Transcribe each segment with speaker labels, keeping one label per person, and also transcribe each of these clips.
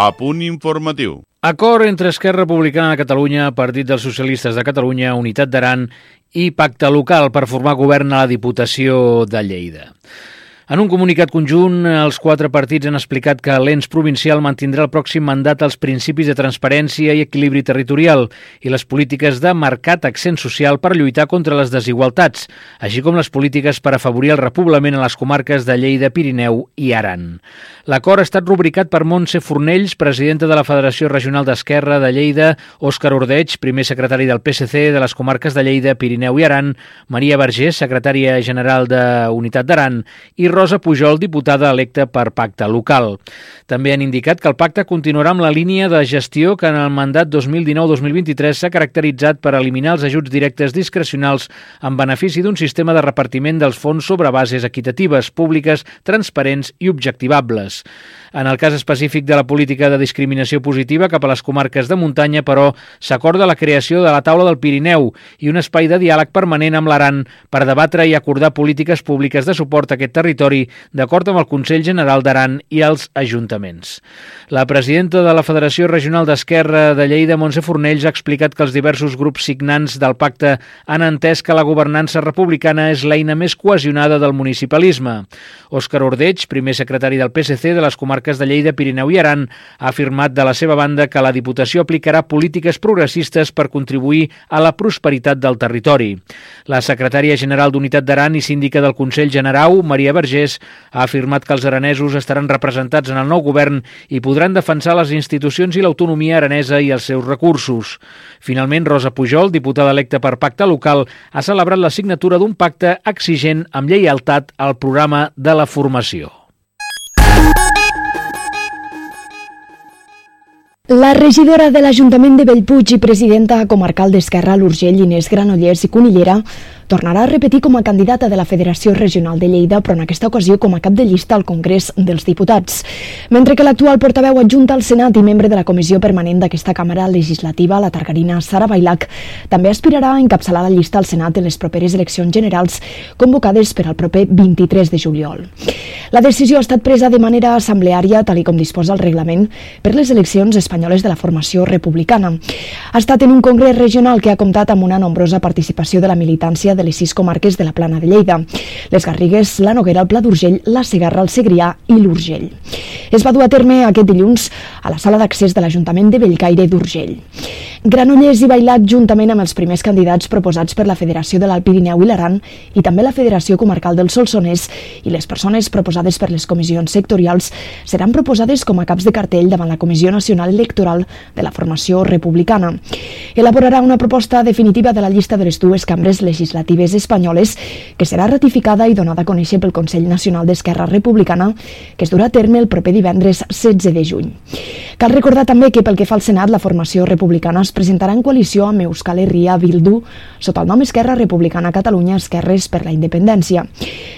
Speaker 1: A punt informatiu.
Speaker 2: Acord entre Esquerra Republicana de Catalunya, Partit dels Socialistes de Catalunya, Unitat d'Aran i Pacte Local per formar govern a la Diputació de Lleida. En un comunicat conjunt, els quatre partits han explicat que l'ens provincial mantindrà el pròxim mandat als principis de transparència i equilibri territorial i les polítiques de marcat accent social per lluitar contra les desigualtats, així com les polítiques per afavorir el repoblament a les comarques de Lleida, Pirineu i Aran. L'acord ha estat rubricat per Montse Fornells, presidenta de la Federació Regional d'Esquerra de Lleida, Òscar Ordeig, primer secretari del PSC de les comarques de Lleida, Pirineu i Aran, Maria Vergés, secretària general de Unitat d'Aran, i Rosa Pujol, diputada electa per pacte local. També han indicat que el pacte continuarà amb la línia de gestió que en el mandat 2019-2023 s'ha caracteritzat per eliminar els ajuts directes discrecionals en benefici d'un sistema de repartiment dels fons sobre bases equitatives, públiques, transparents i objectivables. En el cas específic de la política de discriminació positiva cap a les comarques de muntanya, però, s'acorda la creació de la taula del Pirineu i un espai de diàleg permanent amb l'Aran per debatre i acordar polítiques públiques de suport a aquest territori, d'acord amb el Consell General d'Aran i els ajuntaments. La presidenta de la Federació Regional d'Esquerra de Lleida, Montse Fornells, ha explicat que els diversos grups signants del pacte han entès que la governança republicana és l'eina més cohesionada del municipalisme. Òscar Ordeig, primer secretari del PSC de les comarques comarques de Lleida, Pirineu i Aran, ha afirmat de la seva banda que la Diputació aplicarà polítiques progressistes per contribuir a la prosperitat del territori. La secretària general d'Unitat d'Aran i síndica del Consell Generau, Maria Vergés, ha afirmat que els aranesos estaran representats en el nou govern i podran defensar les institucions i l'autonomia aranesa i els seus recursos. Finalment, Rosa Pujol, diputada electa per Pacte Local, ha celebrat la signatura d'un pacte exigent amb lleialtat al programa de la formació.
Speaker 3: La regidora de l'Ajuntament de Bellpuig i presidenta comarcal d'Esquerra, l'Urgell, Inés Granollers i Conillera, tornarà a repetir com a candidata de la Federació Regional de Lleida, però en aquesta ocasió com a cap de llista al Congrés dels Diputats. Mentre que l'actual portaveu adjunta al Senat i membre de la comissió permanent d'aquesta càmera legislativa, la targarina Sara Bailac, també aspirarà a encapçalar la llista al Senat en les properes eleccions generals convocades per al proper 23 de juliol. La decisió ha estat presa de manera assembleària, tal com disposa el reglament, per les eleccions espanyoles de la formació republicana. Ha estat en un congrés regional que ha comptat amb una nombrosa participació de la militància de les sis comarques de la Plana de Lleida, les Garrigues, la Noguera, el Pla d'Urgell, la Segarra, el Segrià i l'Urgell. Es va dur a terme aquest dilluns a la sala d'accés de l'Ajuntament de Bellcaire d'Urgell. Granollers i Bailac, juntament amb els primers candidats proposats per la Federació de l'Alt Pirineu i l'Aran i també la Federació Comarcal del Solsonès i les persones proposades per les comissions sectorials seran proposades com a caps de cartell davant la Comissió Nacional Electoral de la Formació Republicana. Elaborarà una proposta definitiva de la llista de les dues cambres legislatives legislatives espanyoles que serà ratificada i donada a conèixer pel Consell Nacional d'Esquerra Republicana que es durà a terme el proper divendres 16 de juny. Cal recordar també que pel que fa al Senat, la formació republicana es presentarà en coalició amb Euskal Herria Bildu sota el nom Esquerra Republicana Catalunya Esquerres per la Independència,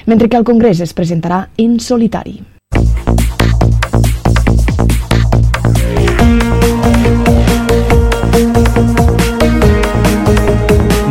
Speaker 3: mentre que al Congrés es presentarà en solitari.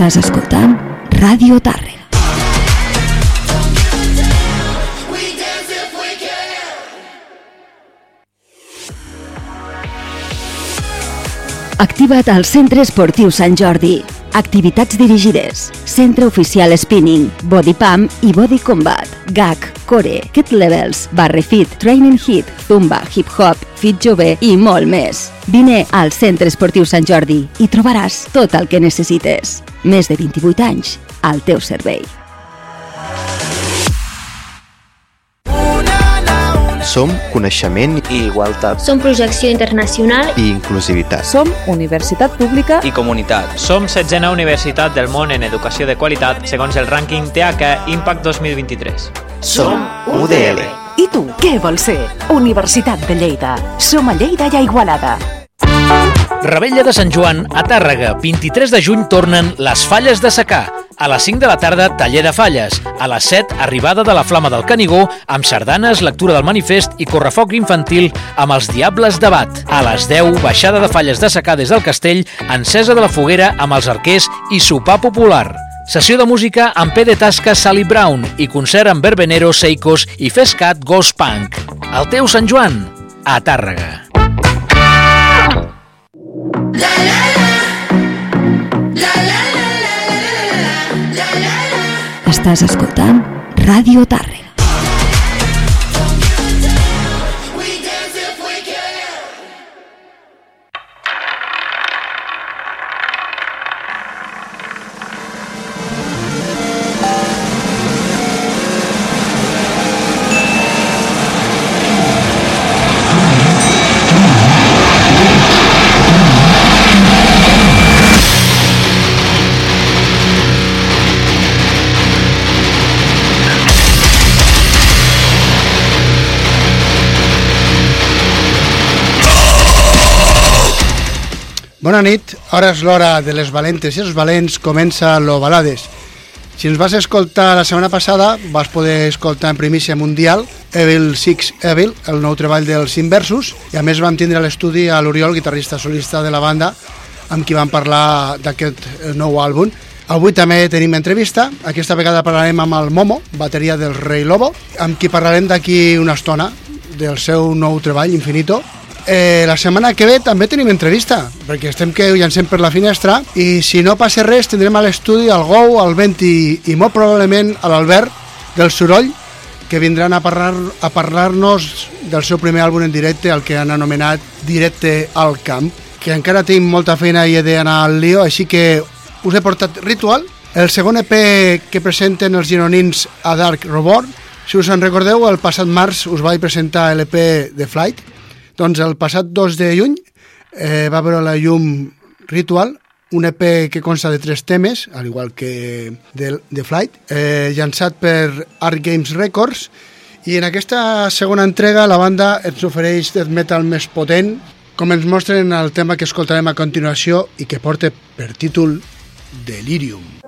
Speaker 4: Estàs escoltant Ràdio Tàrrega. Activa't al Centre Esportiu Sant Jordi. Activitats dirigides. Centre oficial spinning, body pump i body combat. GAC, core, kit levels, barre fit, training hit, zumba, hip hop, fit jove i molt més. Vine al Centre Esportiu Sant Jordi i trobaràs tot el que necessites. Més de 28 anys al teu servei.
Speaker 5: Som coneixement i igualtat
Speaker 6: Som projecció internacional
Speaker 5: i inclusivitat.
Speaker 7: Som universitat pública
Speaker 8: i comunitat. Som setzena universitat del món en educació de qualitat segons el rànquing TH Impact 2023.
Speaker 5: Som UDL
Speaker 1: I tu, què vols ser? Universitat de Lleida. Som a Lleida i a Igualada.
Speaker 2: Rebella de Sant Joan, a Tàrrega. 23 de juny tornen les Falles de Secà. A les 5 de la tarda, taller de falles. A les 7, arribada de la Flama del Canigó, amb sardanes, lectura del manifest i correfoc infantil amb els Diables de Bat. A les 10, baixada de falles de secà des del castell, encesa de la foguera amb els arquers i sopar popular. Sessió de música amb P de Tasca Sally Brown i concert amb Verbenero, Seikos i Fescat Ghost Punk. El teu Sant Joan, a Tàrrega.
Speaker 4: Estàs escoltant Radio Tarre.
Speaker 9: Bona nit, ara és l'hora de les valentes i els valents, comença l'Ovalades. Si ens vas escoltar la setmana passada, vas poder escoltar en primícia mundial Evil Six Evil, el nou treball dels Inversus, i a més vam tindre a l'estudi a l'Oriol, guitarrista solista de la banda, amb qui vam parlar d'aquest eh, nou àlbum. Avui també tenim entrevista, aquesta vegada parlarem amb el Momo, bateria del Rei Lobo, amb qui parlarem d'aquí una estona del seu nou treball, Infinito, Eh, la setmana que ve també tenim entrevista, perquè estem que llancem per la finestra i si no passa res tindrem a l'estudi el Gou, el Venti i molt probablement a l'Albert del Soroll que vindran a parlar-nos a parlar del seu primer àlbum en directe, el que han anomenat Directe al Camp, que encara tinc molta feina i he d'anar al lío, així que us he portat Ritual, el segon EP que presenten els gironins a Dark Robot. Si us en recordeu, el passat març us vaig presentar l'EP de Flight, doncs el passat 2 de juny eh, va veure la llum Ritual, un EP que consta de tres temes, al igual que de, de Flight, eh, llançat per Art Games Records, i en aquesta segona entrega la banda ens ofereix death metal més potent, com ens mostren el tema que escoltarem a continuació i que porta per títol Delirium.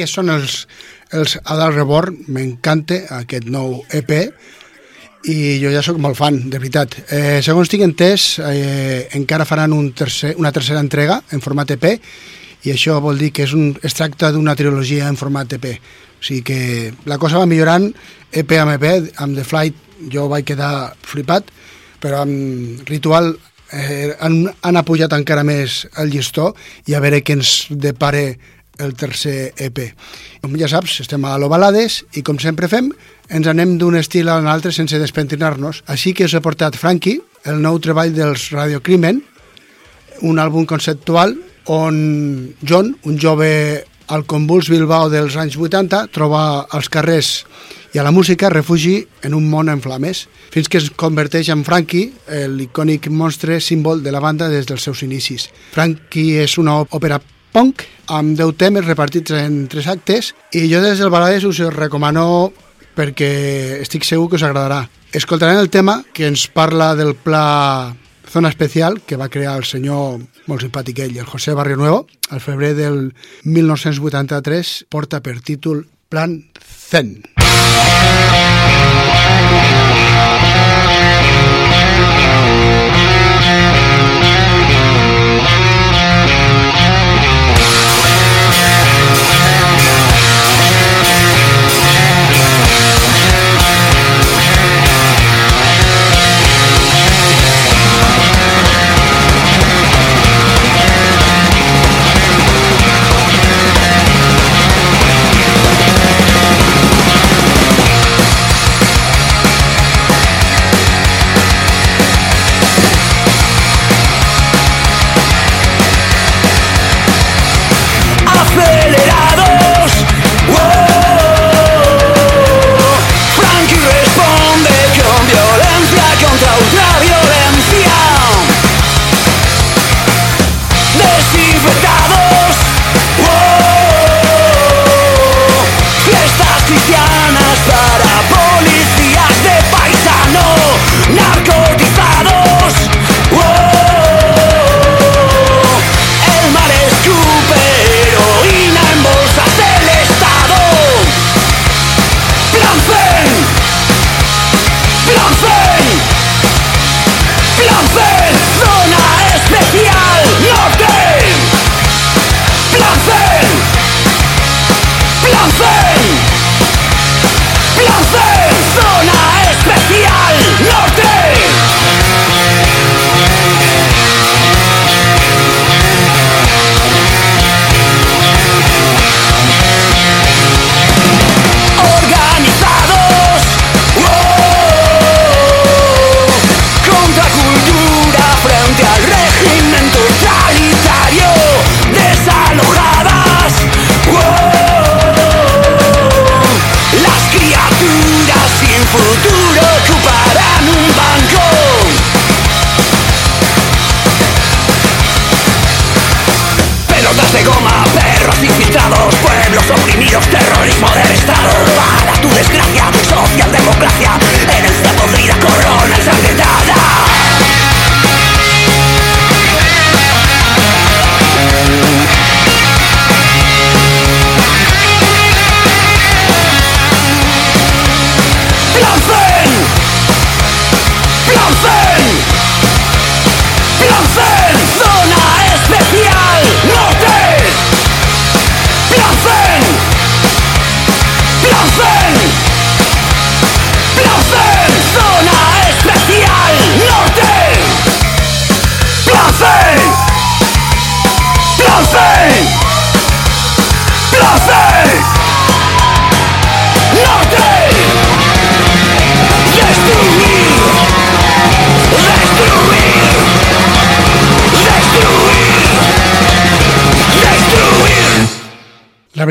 Speaker 9: Que són els, els Adal Reborn, m'encanta aquest nou EP, i jo ja sóc molt fan, de veritat. Eh, segons tinc entès, eh, encara faran un tercer, una tercera entrega en format EP, i això vol dir que és un, es tracta d'una trilogia en format EP. O sigui que la cosa va millorant EP amb EP, amb The Flight jo vaig quedar flipat, però amb Ritual eh, han, han apujat encara més el llistó i a veure què ens depare el tercer EP. Com ja saps, estem a l'Ovalades i com sempre fem, ens anem d'un estil a un altre sense despentinar-nos. Així que us he portat Frankie, el nou treball dels Radio Crimen, un àlbum conceptual on John, un jove al convuls Bilbao dels anys 80, troba als carrers i a la música refugi en un món en flames, fins que es converteix en Frankie, l'icònic monstre símbol de la banda des dels seus inicis. Frankie és una òpera punk amb 10 temes repartits en tres actes i jo des del Balades us recomano perquè estic segur que us agradarà. Escoltarem el tema que ens parla del pla Zona Especial que va crear el senyor molt simpàtic ell, el José Barrio Nuevo, al febrer del 1983, porta per títol Plan Zen.
Speaker 10: acelerados.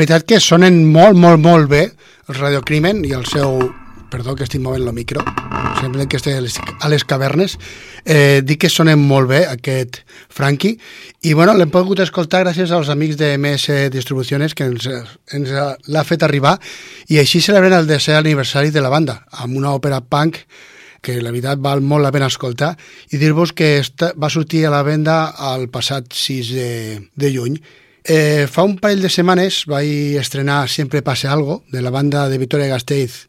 Speaker 9: Veritat que sonen molt, molt, molt bé el Radiocrimen i el seu... Perdó que estic movent el micro, sembla que estic a les, cavernes. Eh, dic que sonen molt bé aquest Frankie i bueno, l'hem pogut escoltar gràcies als amics de MS Distribuciones que ens, ens l'ha fet arribar i així celebren el desè aniversari de la banda amb una òpera punk que la veritat val molt la pena escoltar i dir-vos que esta, va sortir a la venda el passat 6 de, de juny Eh, fa un parell de setmanes vaig estrenar Siempre pase algo, de la banda de Victoria Gasteiz,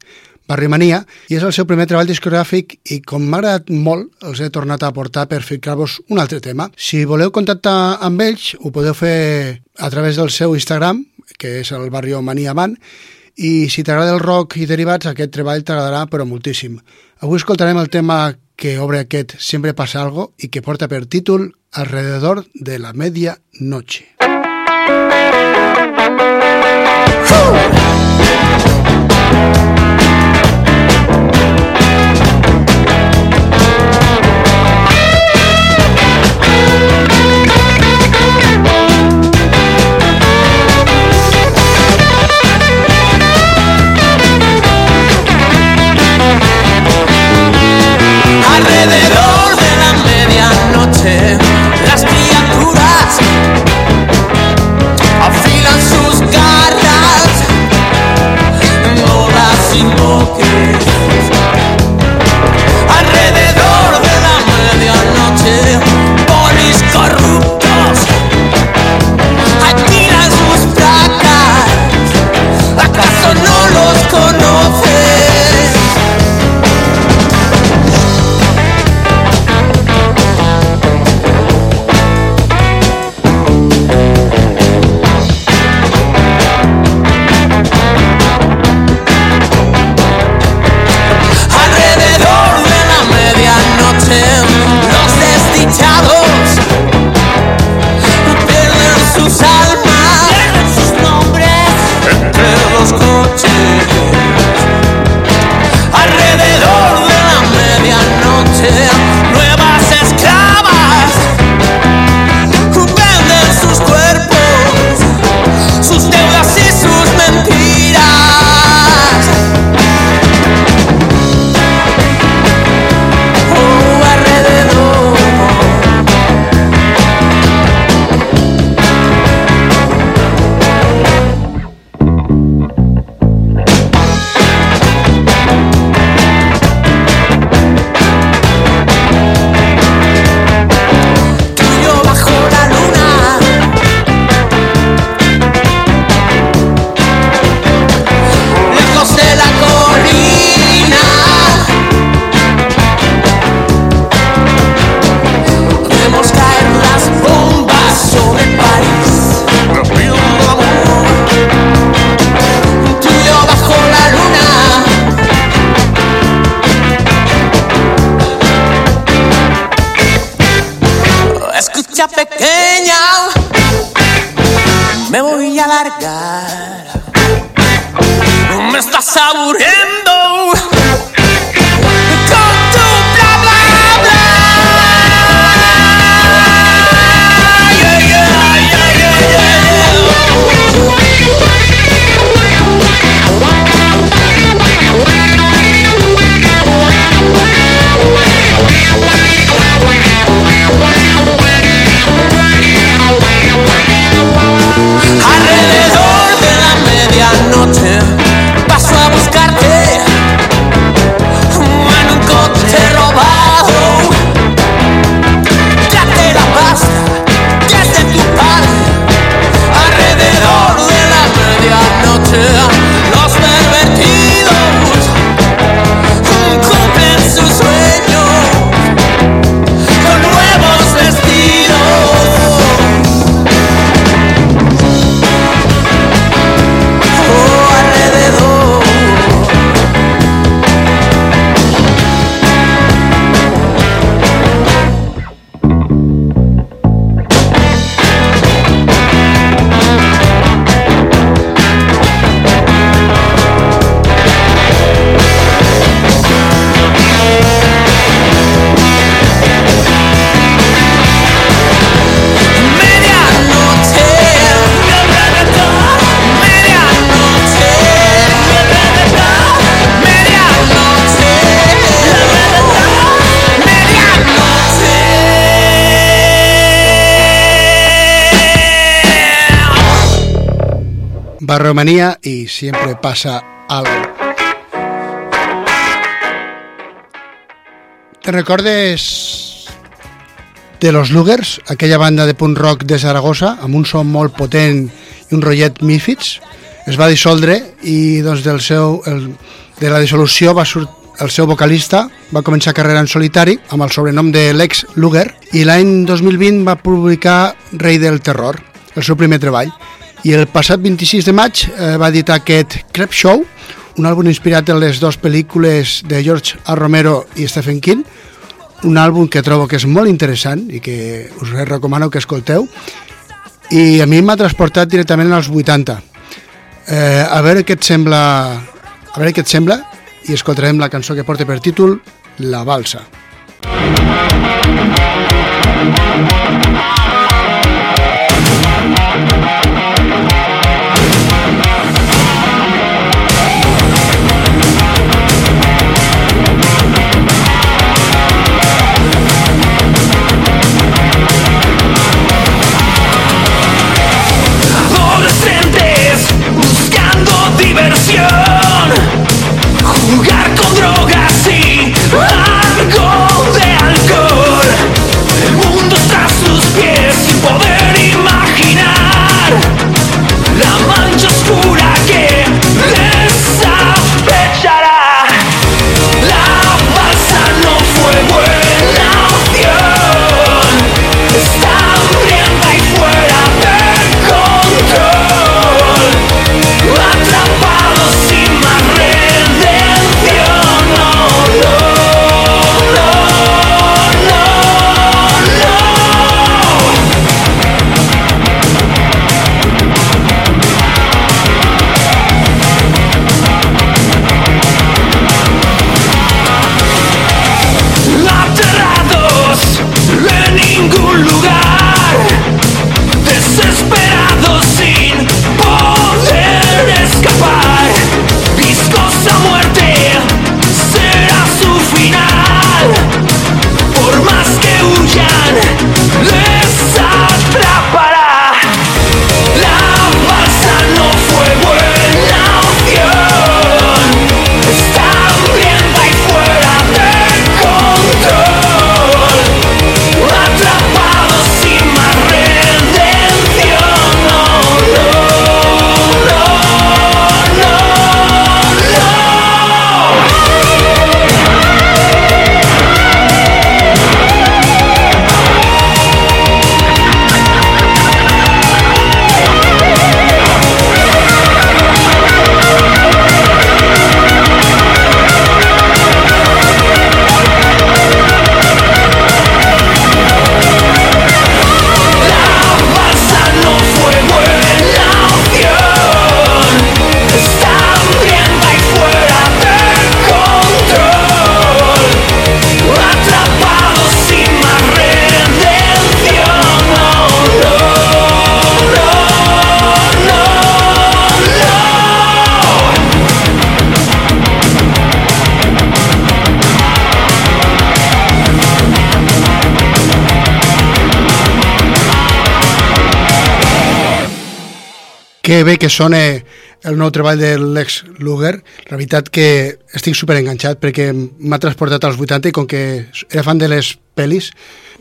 Speaker 9: Barrimania, i és el seu primer treball discogràfic i com m'ha agradat molt, els he tornat a aportar per ficar-vos un altre tema. Si voleu contactar amb ells, ho podeu fer a través del seu Instagram, que és el Barrio Mania Band, i si t'agrada el rock i derivats, aquest treball t'agradarà però moltíssim. Avui escoltarem el tema que obre aquest Siempre pasa algo i que porta per títol Alrededor de la media noche.
Speaker 10: Alrededor de la medianoche, las criaturas
Speaker 9: Barromanía y siempre pasa algo. Te recordes de Los Lugers, aquella banda de punk rock de Saragossa, amb un son molt potent i un rotllet mífids, es va dissoldre i doncs, del seu, el, de la dissolució va sortir el seu vocalista va començar carrera en solitari amb el sobrenom de Lex Luger i l'any 2020 va publicar Rei del Terror, el seu primer treball. I el passat 26 de maig eh, va editar aquest Crep Show, un àlbum inspirat en les dues pel·lícules de George A. Romero i Stephen King, un àlbum que trobo que és molt interessant i que us recomano que escolteu i a mi m'ha transportat directament als 80 eh, a veure què et sembla a veure què et sembla i escoltarem la cançó que porta per títol La Balsa.
Speaker 10: Adolescentes Que
Speaker 9: bé que sona el nou treball de Lex Luger. La veritat que estic super enganxat perquè m'ha transportat als 80 i com que era fan de les pel·lis,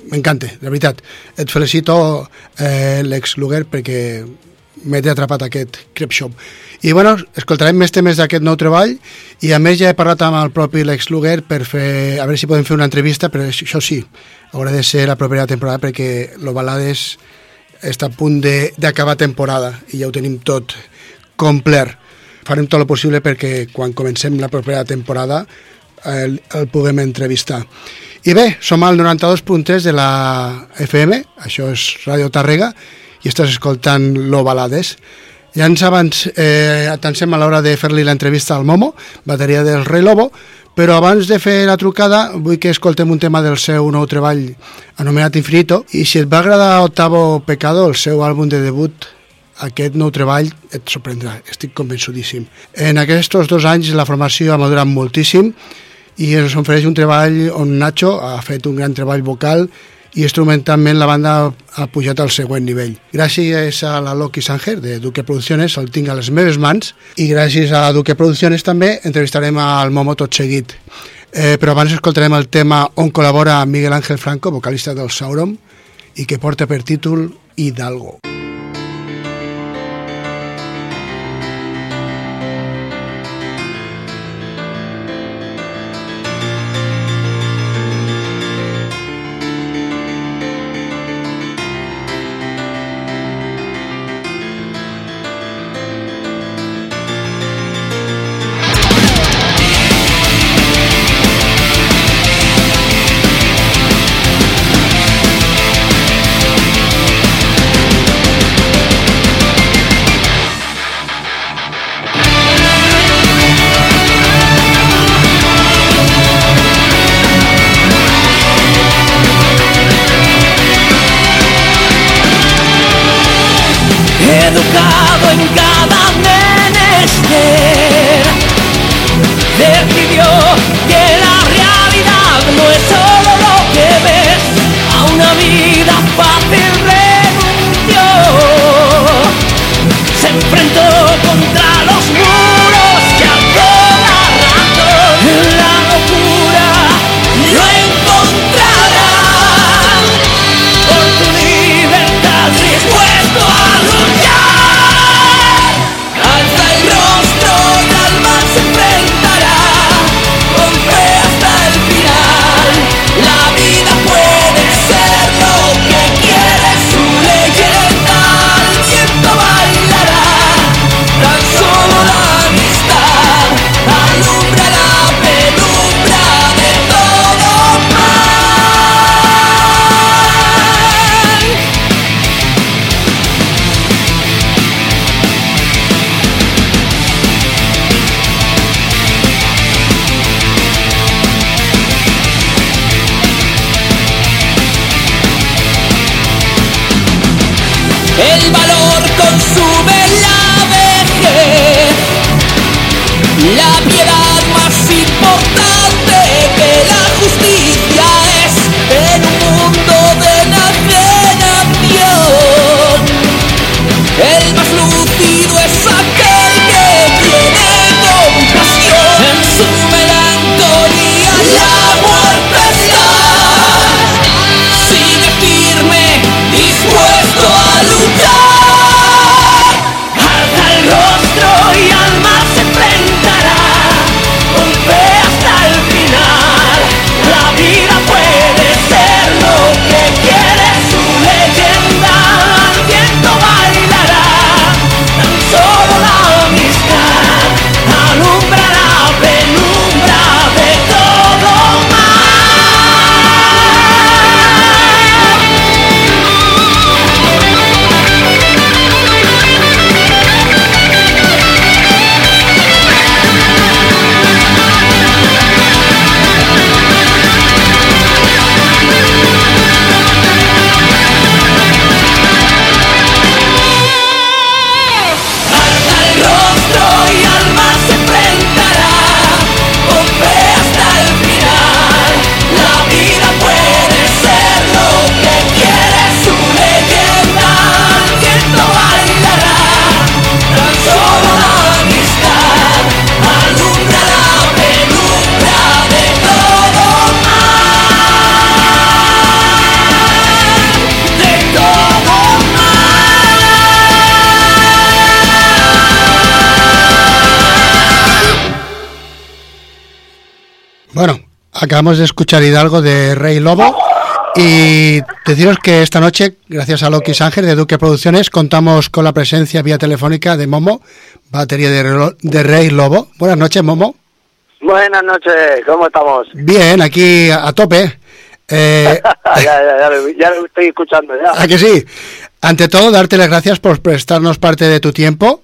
Speaker 9: m'encanta, la veritat. Et felicito, eh, Lex Luger, perquè m'he atrapat aquest Crep Shop. I bueno, escoltarem més temes d'aquest nou treball i a més ja he parlat amb el propi Lex Luger per fer, a veure si podem fer una entrevista, però això sí, haurà de ser la propera temporada perquè lo Balades està a punt d'acabar temporada i ja ho tenim tot complet. Farem tot el possible perquè quan comencem la propera temporada el, el puguem entrevistar. I bé, som al 92.3 de la FM, això és Ràdio Tàrrega, i estàs escoltant Lo Balades. Ja ens abans eh, atansem a l'hora de fer-li l'entrevista al Momo, bateria del Rei Lobo, però abans de fer la trucada vull que escoltem un tema del seu nou treball anomenat Infinito i si et va agradar Octavo Pecado, el seu àlbum de debut aquest nou treball et sorprendrà, estic convençudíssim. En aquests dos anys la formació ha madurat moltíssim i ens ofereix un treball on Nacho ha fet un gran treball vocal i instrumentalment la banda ha pujat al següent nivell. Gràcies a la Loki Sanger de Duque Producciones, el tinc a les meves mans, i gràcies a Duque Producciones també entrevistarem al Momo tot seguit. Eh, però abans escoltarem el tema on col·labora Miguel Ángel Franco, vocalista del Sauron, i que porta per títol Hidalgo.
Speaker 10: educado
Speaker 9: acabamos de escuchar Hidalgo de Rey Lobo y deciros que esta noche, gracias a Loki Sángel de Duque Producciones, contamos con la presencia vía telefónica de Momo, batería de, Rey Lobo. Buenas noches, Momo.
Speaker 11: Buenas noches, ¿cómo estamos?
Speaker 9: Bien, aquí a, a tope. Eh,
Speaker 11: ya, ya, ya, lo- ya lo estoy escuchando ya.
Speaker 9: ¿A que sí? Ante todo, darte las gracias por prestarnos parte de tu tiempo.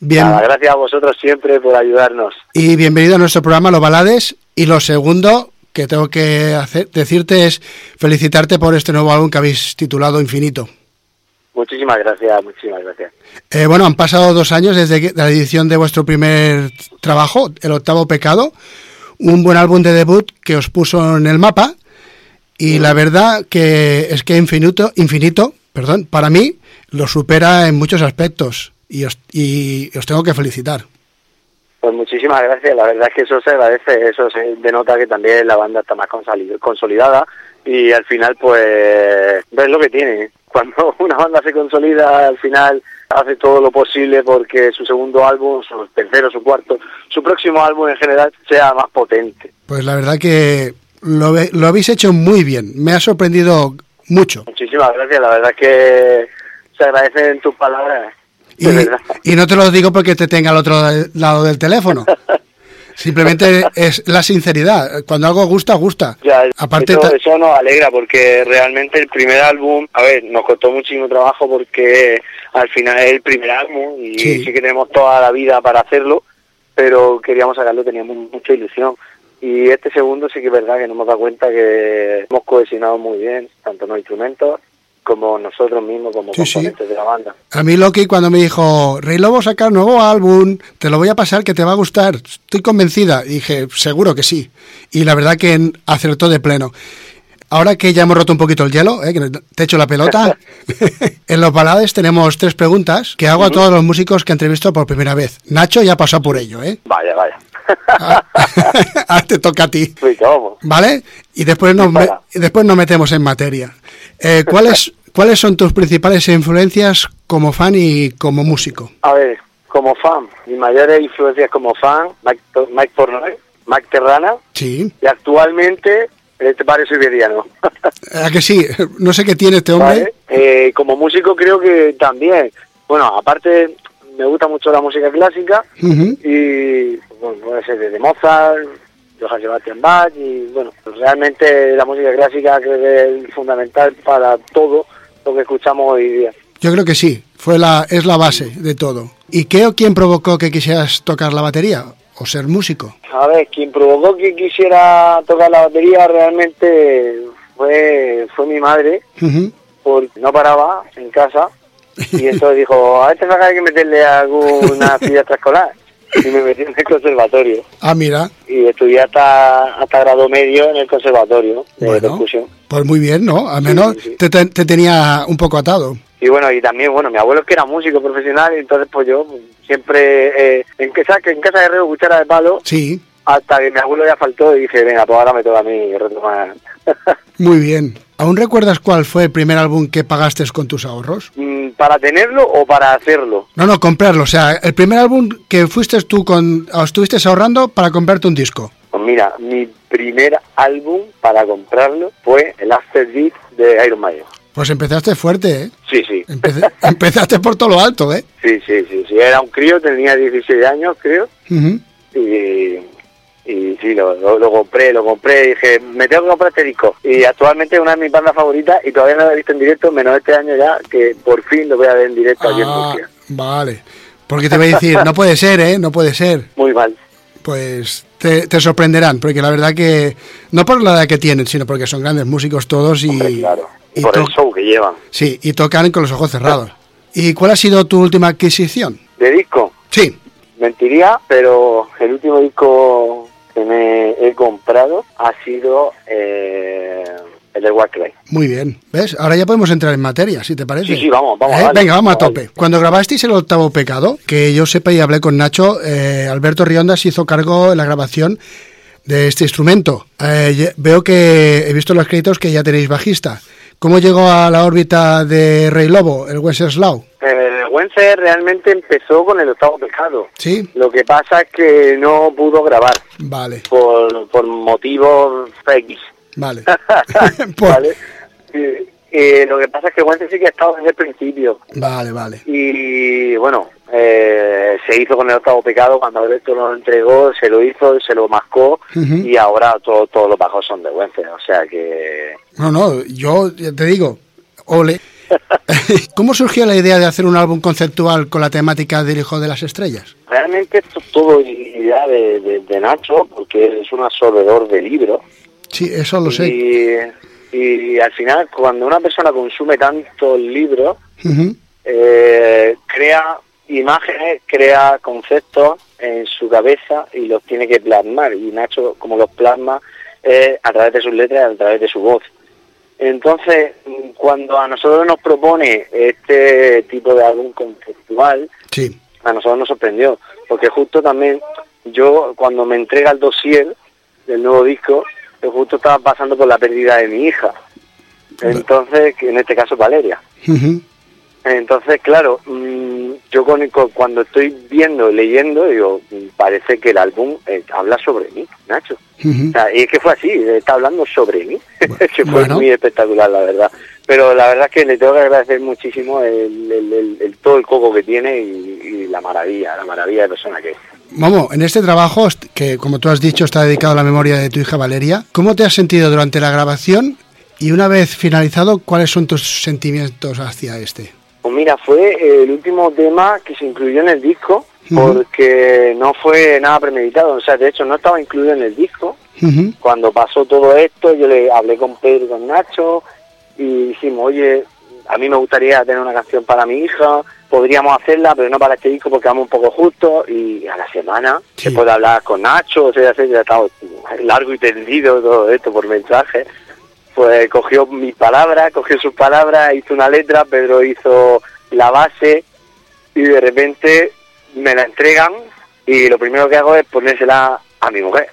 Speaker 9: Bien,
Speaker 11: Nada, gracias a vosotros siempre por ayudarnos.
Speaker 9: y bienvenido a nuestro programa Lo Balades. Y lo segundo que tengo que hacer, decirte es felicitarte por este nuevo álbum que habéis titulado Infinito.
Speaker 11: Muchísimas gracias, muchísimas gracias.
Speaker 9: Eh, bueno, han pasado dos años desde que- la edición de vuestro primer trabajo, El Octavo Pecado, un buen álbum de debut que os puso en el mapa y la verdad que es que Infinito, Infinito, perdón, para mí lo supera en muchos aspectos y os, y os tengo que felicitar.
Speaker 11: Pues muchísimas gracias, la verdad es que eso se agradece, eso se denota que también la banda está más consolidada y al final pues ves lo que tiene. Cuando una banda se consolida, al final hace todo lo posible porque su segundo álbum, su tercero, su cuarto, su próximo álbum en general sea más potente.
Speaker 9: Pues la verdad que lo, lo habéis hecho muy bien, me ha sorprendido mucho.
Speaker 11: Muchísimas gracias, la verdad que se agradecen tus palabras.
Speaker 9: Y, y, no te lo digo porque te tenga al otro lado del teléfono. Simplemente es la sinceridad. Cuando algo gusta, gusta.
Speaker 11: Ya, Aparte eso, eso, nos alegra porque realmente el primer álbum, a ver, nos costó muchísimo trabajo porque al final es el primer álbum y sí, sí que tenemos toda la vida para hacerlo, pero queríamos sacarlo, teníamos mucha ilusión. Y este segundo sí que es verdad que nos hemos dado cuenta que hemos cohesionado muy bien, tanto los instrumentos como nosotros mismos, como sí, componentes sí. de la banda.
Speaker 9: A mí Loki cuando me dijo, Rey Lobo saca un nuevo álbum, te lo voy a pasar que te va a gustar, estoy convencida. Y dije, seguro que sí. Y la verdad que acertó de pleno. Ahora que ya hemos roto un poquito el hielo, ¿eh? que te echo la pelota, en los balades tenemos tres preguntas que hago a todos los músicos que entrevisto por primera vez. Nacho ya pasó por ello, ¿eh?
Speaker 11: Vaya, vaya.
Speaker 9: Ahora te toca a ti. ¿Vale? Y después nos, me, después nos metemos en materia. Eh, ¿cuáles, ¿Cuáles son tus principales influencias como fan y como músico?
Speaker 11: A ver, como fan, mis mayores influencias como fan, Mike, Mike Pornoy, Mike Terrana.
Speaker 9: Sí.
Speaker 11: Y actualmente este barrio siberiano.
Speaker 9: ¿A que sí? No sé qué tiene este hombre.
Speaker 11: Vale. Eh, como músico creo que también. Bueno, aparte me gusta mucho la música clásica
Speaker 9: uh -huh.
Speaker 11: y bueno, puede ser desde Mozart, Johann Sebastian Bach y bueno, realmente la música clásica creo que es fundamental para todo lo que escuchamos hoy día.
Speaker 9: Yo creo que sí, fue la es la base de todo. ¿Y qué o quién provocó que quisieras tocar la batería o ser músico?
Speaker 11: A ver, quien provocó que quisiera tocar la batería realmente fue fue mi madre,
Speaker 9: uh -huh.
Speaker 11: porque no paraba en casa y entonces dijo, a este no hay que meterle alguna actividad extraescolar. Y me metí en el conservatorio.
Speaker 9: Ah, mira.
Speaker 11: Y estudié hasta, hasta grado medio en el conservatorio de
Speaker 9: bueno,
Speaker 11: percusión.
Speaker 9: Pues muy bien, ¿no? Al menos
Speaker 11: Sí, sí, sí.
Speaker 9: Te, te, te tenía un poco atado.
Speaker 11: Y bueno, y también, bueno, mi abuelo es que era músico profesional, y entonces pues yo siempre, eh, en, casa, en casa de Reo cuchara de palo,
Speaker 9: Sí,
Speaker 11: hasta que mi abuelo ya faltó y dije, venga, pues ahora me toca a mí retomar.
Speaker 9: muy bien. ¿Aún recuerdas cuál fue el primer álbum que pagaste con tus ahorros?
Speaker 11: Mm, ¿Para tenerlo o para hacerlo?
Speaker 9: No, no, comprarlo. O sea, el primer álbum que fuiste tú con, o estuviste ahorrando para comprarte un disco.
Speaker 11: Pues mira, mi primer álbum para comprarlo fue el After Beat de Iron Maiden.
Speaker 9: Pues empezaste fuerte, ¿eh?
Speaker 11: Sí, sí.
Speaker 9: Empecé- empezaste por todo lo alto, ¿eh?
Speaker 11: Sí, sí, sí, sí. Era un crío, tenía 16 años, creo. Y, y sí, lo, lo, lo compré, lo compré. Y dije, me tengo que comprar este disco. Y actualmente es una de mis bandas favoritas y todavía no lo he visto en directo, menos este año ya, que por fin lo voy a ver en directo aquí en
Speaker 9: Ah,
Speaker 11: Murcia.
Speaker 9: vale. Porque te voy a decir, no puede ser, ¿eh? No puede ser.
Speaker 11: Muy mal.
Speaker 9: Pues te, te sorprenderán, porque la verdad que, no por la edad que tienen, sino porque son grandes músicos todos y,
Speaker 11: Hombre, claro.
Speaker 9: y
Speaker 11: por el show que llevan.
Speaker 9: sí, y tocan con los ojos cerrados. ¿Y cuál ha sido tu última adquisición?
Speaker 11: ¿De disco?
Speaker 9: Sí,
Speaker 11: Mentiría, pero el último disco que me he comprado ha sido eh, el de Warcry.
Speaker 9: muy bien. ¿Ves? Ahora ya podemos entrar en materia, si te parece.
Speaker 11: Sí, sí, vamos, vamos,
Speaker 9: ¿Eh?
Speaker 11: dale,
Speaker 9: Venga, vamos a tope. Cuando grabasteis el octavo pecado, que yo sepa y hablé con Nacho, eh, Alberto Rionda se hizo cargo en la grabación de este instrumento. Eh, veo que he visto los créditos que ya tenéis bajista. ¿Cómo llegó a la órbita de Rey Lobo, el Wenceslao?
Speaker 11: Eh, Wences realmente empezó con el octavo pecado.
Speaker 9: Sí,
Speaker 11: Lo que pasa es que no pudo grabar
Speaker 9: vale,
Speaker 11: por, por motivos X.
Speaker 9: vale. Pues-
Speaker 11: ¿vale? Y lo que pasa es que Wences sí que ha estado desde el principio.
Speaker 9: Vale, vale.
Speaker 11: Y bueno, eh, se hizo con el octavo pecado, cuando Alberto lo entregó, se lo hizo, se lo mascó y ahora todo, todos los bajos son de Wences. O sea que
Speaker 9: No, no, yo te digo, ole. ¿Cómo surgió la idea de hacer un álbum conceptual con la temática del Hijo de las Estrellas?
Speaker 11: realmente esto es todo idea de, de- de Nacho, porque es un absorbedor de libros.
Speaker 9: Sí, eso lo sé.
Speaker 11: Y, y al final, cuando una persona consume tantos libros, eh, crea imágenes, crea conceptos en su cabeza y los tiene que plasmar. Y Nacho, como los plasma, es a través de sus letras, a través de su voz. Entonces, cuando a nosotros nos propone este tipo de álbum conceptual,
Speaker 9: Sí,
Speaker 11: a nosotros nos sorprendió, porque justo también yo, cuando me entrega el dossier del nuevo disco, justo estaba pasando por la pérdida de mi hija. Entonces, en este caso Valeria. Entonces, claro, mm, yo con, con- cuando estoy viendo, leyendo, digo, mm, parece que el álbum eh, habla sobre mí, Nacho. O sea, y es que fue así, está hablando sobre mí, que fue
Speaker 9: bueno.
Speaker 11: muy espectacular, la verdad. Pero la verdad es que le tengo que agradecer muchísimo el, el- el- el- todo el coco que tiene y, y la maravilla, la maravilla de persona que es.
Speaker 9: Momo, en este trabajo, que como tú has dicho está dedicado a la memoria de tu hija Valeria, ¿cómo te has sentido durante la grabación? Y una vez finalizado, ¿cuáles son tus sentimientos hacia este?
Speaker 11: Mira, fue el último tema que se incluyó en el disco porque no fue nada premeditado, o sea, de hecho no estaba incluido en el disco. Cuando pasó todo esto, yo le hablé con Pedro y con Nacho y dijimos, oye, a mí me gustaría tener una canción para mi hija, podríamos hacerla, pero no para este disco porque vamos un poco justos y a la semana, después de hablar con Nacho, o sea, ya estaba largo y tendido todo esto por mensaje, pues cogió mis palabras, cogió sus palabras, hizo una letra, Pedro hizo la base y de repente me la entregan y lo primero que hago es ponérsela a mi mujer.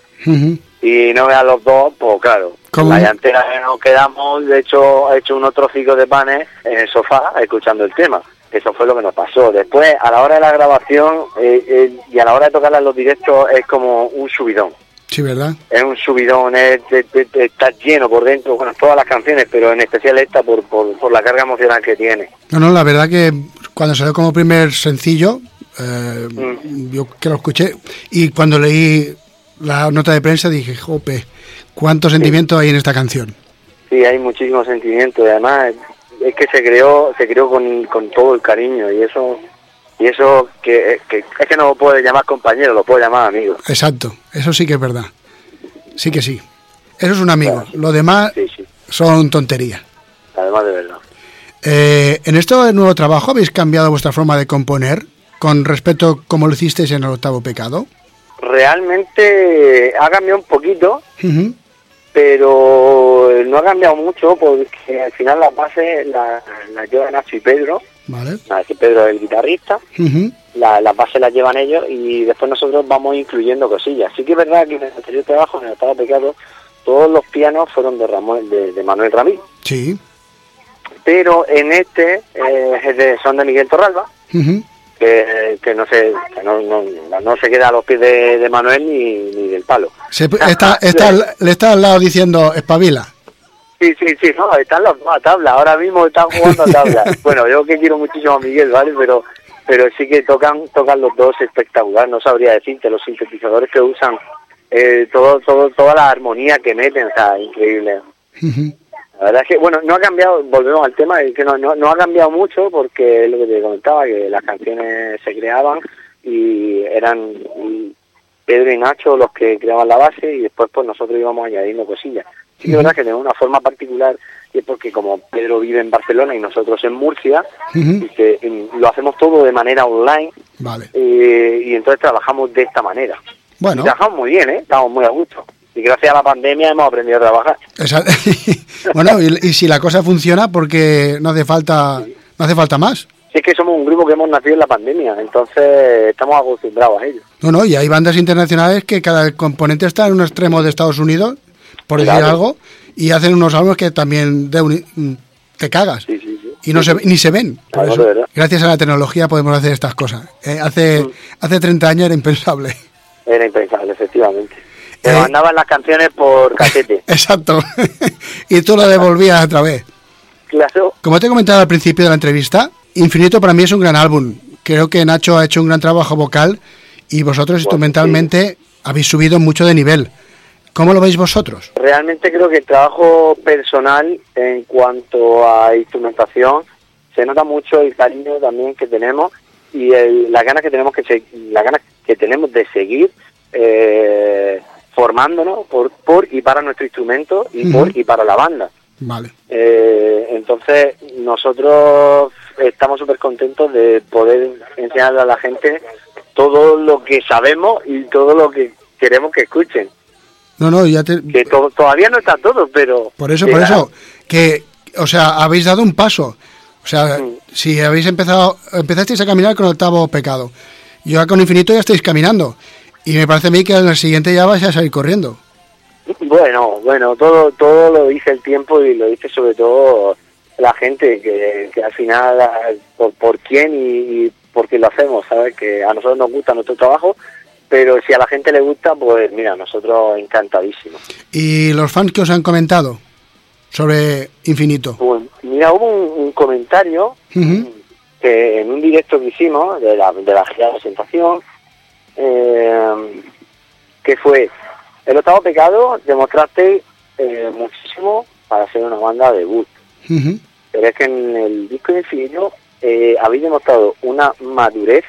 Speaker 11: Y no vean los dos, pues claro,
Speaker 9: ¿Cómo?
Speaker 11: la llantera que nos quedamos, de hecho, he hecho unos trocitos de panes en el sofá escuchando el tema. Eso fue lo que nos pasó. Después, a la hora de la grabación eh, eh, y a la hora de tocarla en los directos, es como un subidón
Speaker 9: Sí, ¿verdad?
Speaker 11: es un subidón, es, está lleno por dentro, bueno, todas las canciones, pero en especial esta por, por, por la carga emocional que tiene.
Speaker 9: No, no, la verdad que cuando salió como primer sencillo, eh,
Speaker 11: Mm.
Speaker 9: yo que lo escuché, y cuando leí la nota de prensa dije, jope, cuánto sentimiento hay en esta canción.
Speaker 11: Sí, hay muchísimo sentimiento y además es que se creó, se creó con, con todo el cariño y eso, y eso que, que es que no lo puedo llamar compañero, lo puedo llamar amigo.
Speaker 9: Exacto, eso sí que es verdad. Sí que sí. Eso es un amigo. Lo demás son tonterías.
Speaker 11: Además de verdad.
Speaker 9: Eh, en este nuevo trabajo habéis cambiado vuestra forma de componer con respecto a cómo lo hicisteis en el octavo pecado.
Speaker 11: Realmente ha cambiado un poquito, pero no ha cambiado mucho porque al final las bases las la llevan Nacho y Pedro,
Speaker 9: Vale.
Speaker 11: Pedro es el guitarrista, la- las bases las llevan ellos y después nosotros vamos incluyendo cosillas. Sí que es verdad que en el anterior trabajo, en el Estado Pecado, todos los pianos fueron de, Ramón, de, de Manuel Ramírez,
Speaker 9: Sí.
Speaker 11: pero en este eh, es de- son de Miguel Torralba, que, que no se que no, no, no se queda a los pies de, de Manuel ni, ni del palo.
Speaker 9: Se- está, le está al lado diciendo, espabila.
Speaker 11: Sí, sí, sí, no, están los dos a tabla, ahora mismo están jugando a tabla. bueno, yo que quiero muchísimo a Miguel, ¿vale? Pero pero sí que tocan tocan los dos espectacular, no sabría decirte, los sintetizadores que usan, eh, todo, todo toda la armonía que meten, o sea, increíble. La verdad es que, bueno, no ha cambiado, volvemos al tema, es que no, no, no ha cambiado mucho porque es lo que te comentaba, que las canciones se creaban y eran Pedro y Nacho los que creaban la base y después pues nosotros íbamos añadiendo cosillas. Sí es verdad que tenemos una forma particular y es porque como Pedro vive en Barcelona y nosotros en Murcia, y que mm, lo hacemos todo de manera online
Speaker 9: Vale.
Speaker 11: eh, y entonces trabajamos de esta manera.
Speaker 9: Bueno.
Speaker 11: Y trabajamos muy bien, ¿eh? Estamos muy a gusto. Y gracias a la pandemia hemos aprendido a trabajar.
Speaker 9: Bueno, y, y si la cosa funciona, porque no hace falta, no hace falta más.
Speaker 11: Es que somos un grupo que hemos nacido en la pandemia, entonces estamos acostumbrados a ello.
Speaker 9: No, no, y hay bandas internacionales que cada componente está en un extremo de Estados Unidos, por decir algo, y hacen unos álbumes que también de uni- mm, te cagas. Y no se, ni se ven. Por eso, gracias a la tecnología podemos hacer estas cosas. Eh, hace,
Speaker 11: Mm.
Speaker 9: hace 30 años era impensable.
Speaker 11: Era impensable, efectivamente. Te
Speaker 9: Eh.
Speaker 11: mandaban las canciones por casete.
Speaker 9: Exacto. y tú lo devolvías otra vez.
Speaker 11: Claro,
Speaker 9: Como te he comentado al principio de la entrevista, Infinito para mí es un gran álbum. Creo que Nacho ha hecho un gran trabajo vocal y vosotros instrumentalmente habéis subido mucho de nivel. ¿Cómo lo veis vosotros?
Speaker 11: realmente creo que el trabajo personal en cuanto a instrumentación se nota mucho el cariño también que tenemos y el- las ganas que tenemos que se- las ganas que tenemos de seguir eh, formándonos por, por y para nuestro instrumento y por y para la banda.
Speaker 9: Vale.
Speaker 11: Eh, entonces, nosotros estamos súper contentos de poder enseñarle a la gente todo lo que sabemos y todo lo que queremos que escuchen.
Speaker 9: No, no, ya te...
Speaker 11: Que to- todavía no está todo, pero...
Speaker 9: Por eso, por eso, que, o sea, habéis dado un paso. O sea, si habéis empezado, empezasteis a caminar con el octavo pecado. Y ahora con infinito ya estáis caminando. Y me parece a mí que en el siguiente ya vais a salir corriendo.
Speaker 11: Bueno, bueno, todo todo lo dice el tiempo y lo dice sobre todo la gente, que, que al final por, por quién y, y por qué lo hacemos, ¿sabes? Que a nosotros nos gusta nuestro trabajo, pero si a la gente le gusta, pues mira, nosotros encantadísimos.
Speaker 9: ¿Y los fans que os han comentado sobre Infinito?
Speaker 11: Pues mira, hubo un, un comentario que en un directo que hicimos de la, de la gira de presentación, eh, que fue el octavo pecado, demostraste eh, muchísimo para ser una banda de debut. Pero es que en el disco Infinito eh, habéis demostrado una madurez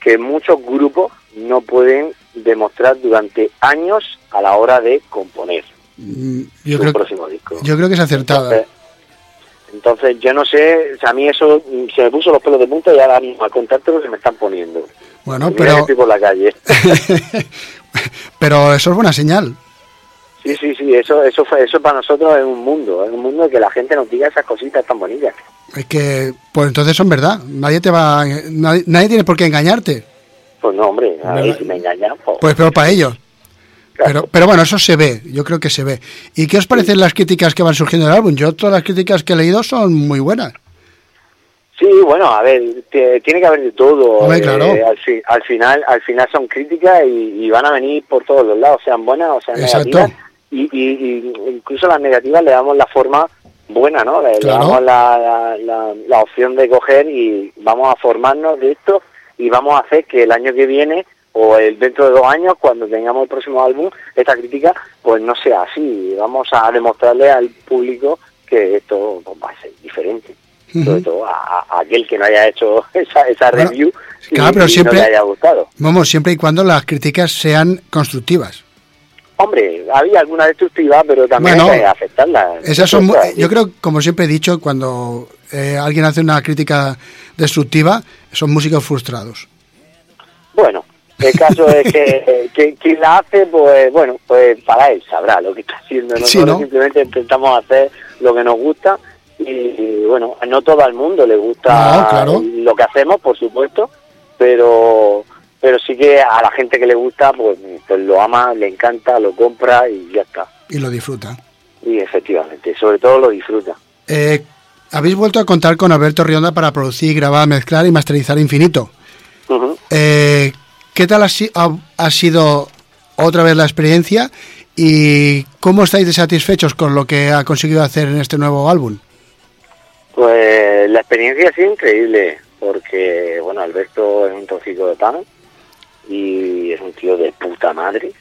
Speaker 11: que muchos grupos no pueden demostrar durante años a la hora de componer
Speaker 9: Mm, Yo
Speaker 11: su
Speaker 9: creo,
Speaker 11: próximo disco.
Speaker 9: yo creo que es acertada.
Speaker 11: Entonces, entonces, yo no sé, a mí eso se me puso los pelos de punta y ahora mismo al contártelo se me están poniendo.
Speaker 9: Bueno, pero,
Speaker 11: estoy por la calle.
Speaker 9: pero eso es buena señal.
Speaker 11: Sí, sí, sí, eso, eso, fue, eso para nosotros es un mundo, es un mundo que la gente nos diga esas cositas tan bonitas.
Speaker 9: Es que, pues entonces son verdad. Nadie te va, nadie, nadie tiene por qué engañarte.
Speaker 11: Pues no, hombre, a ver me engañan. pues,
Speaker 9: Pues peor para ellos. Pero, pero bueno, eso se ve, yo creo que se ve. ¿Y qué os parecen las críticas que van surgiendo del álbum? Yo todas las críticas que he leído son muy buenas.
Speaker 11: Sí, bueno, a ver, tiene que haber de todo.
Speaker 9: Hombre,
Speaker 11: eh,
Speaker 9: claro.
Speaker 11: al, fi- al final, al final son críticas y, y van a venir por todos los lados, sean buenas o sean
Speaker 9: Exacto.
Speaker 11: negativas. Y, y- y incluso las negativas le damos la forma buena, ¿no? Le, le damos la, la, la- la opción de coger y vamos a formarnos de esto y vamos a hacer que el año que viene o el dentro de dos años, cuando tengamos el próximo álbum, esta crítica, pues no sea así. Vamos a demostrarle al público que esto pues, va a ser diferente sobre todo a, a aquel que no haya hecho esa, esa
Speaker 9: Bueno,
Speaker 11: review y,
Speaker 9: claro, pero
Speaker 11: y
Speaker 9: siempre-
Speaker 11: no le haya gustado.
Speaker 9: Vamos, siempre y cuando las críticas sean constructivas.
Speaker 11: Hombre, había alguna destructiva, pero también
Speaker 9: Bueno,
Speaker 11: hay que aceptarla.
Speaker 9: Esas son, yo creo, como siempre he dicho, cuando eh, alguien hace una crítica destructiva, son músicos frustrados.
Speaker 11: Bueno, el caso es que, que quien la hace, pues bueno, pues para él sabrá lo que está haciendo. Nosotros
Speaker 9: Sí, ¿no?
Speaker 11: simplemente intentamos hacer lo que nos gusta y, y, bueno, no todo el mundo le gusta
Speaker 9: No, claro.
Speaker 11: lo que hacemos, por supuesto, pero pero sí que a la gente que le gusta, pues, pues lo ama, le encanta, lo compra y ya está.
Speaker 9: Y lo disfrutan.
Speaker 11: Y efectivamente, sobre todo lo disfruta.
Speaker 9: Eh, Habéis vuelto a contar con Alberto Rionda para producir, grabar, mezclar y masterizar Infinito. Eh, ¿Qué tal ha, ha- ha sido otra vez la experiencia y cómo estáis de satisfechos con lo que ha conseguido hacer en este nuevo álbum?
Speaker 11: Pues la experiencia ha sido increíble, porque, bueno, Alberto es un trocito de pan y es un tío de puta madre,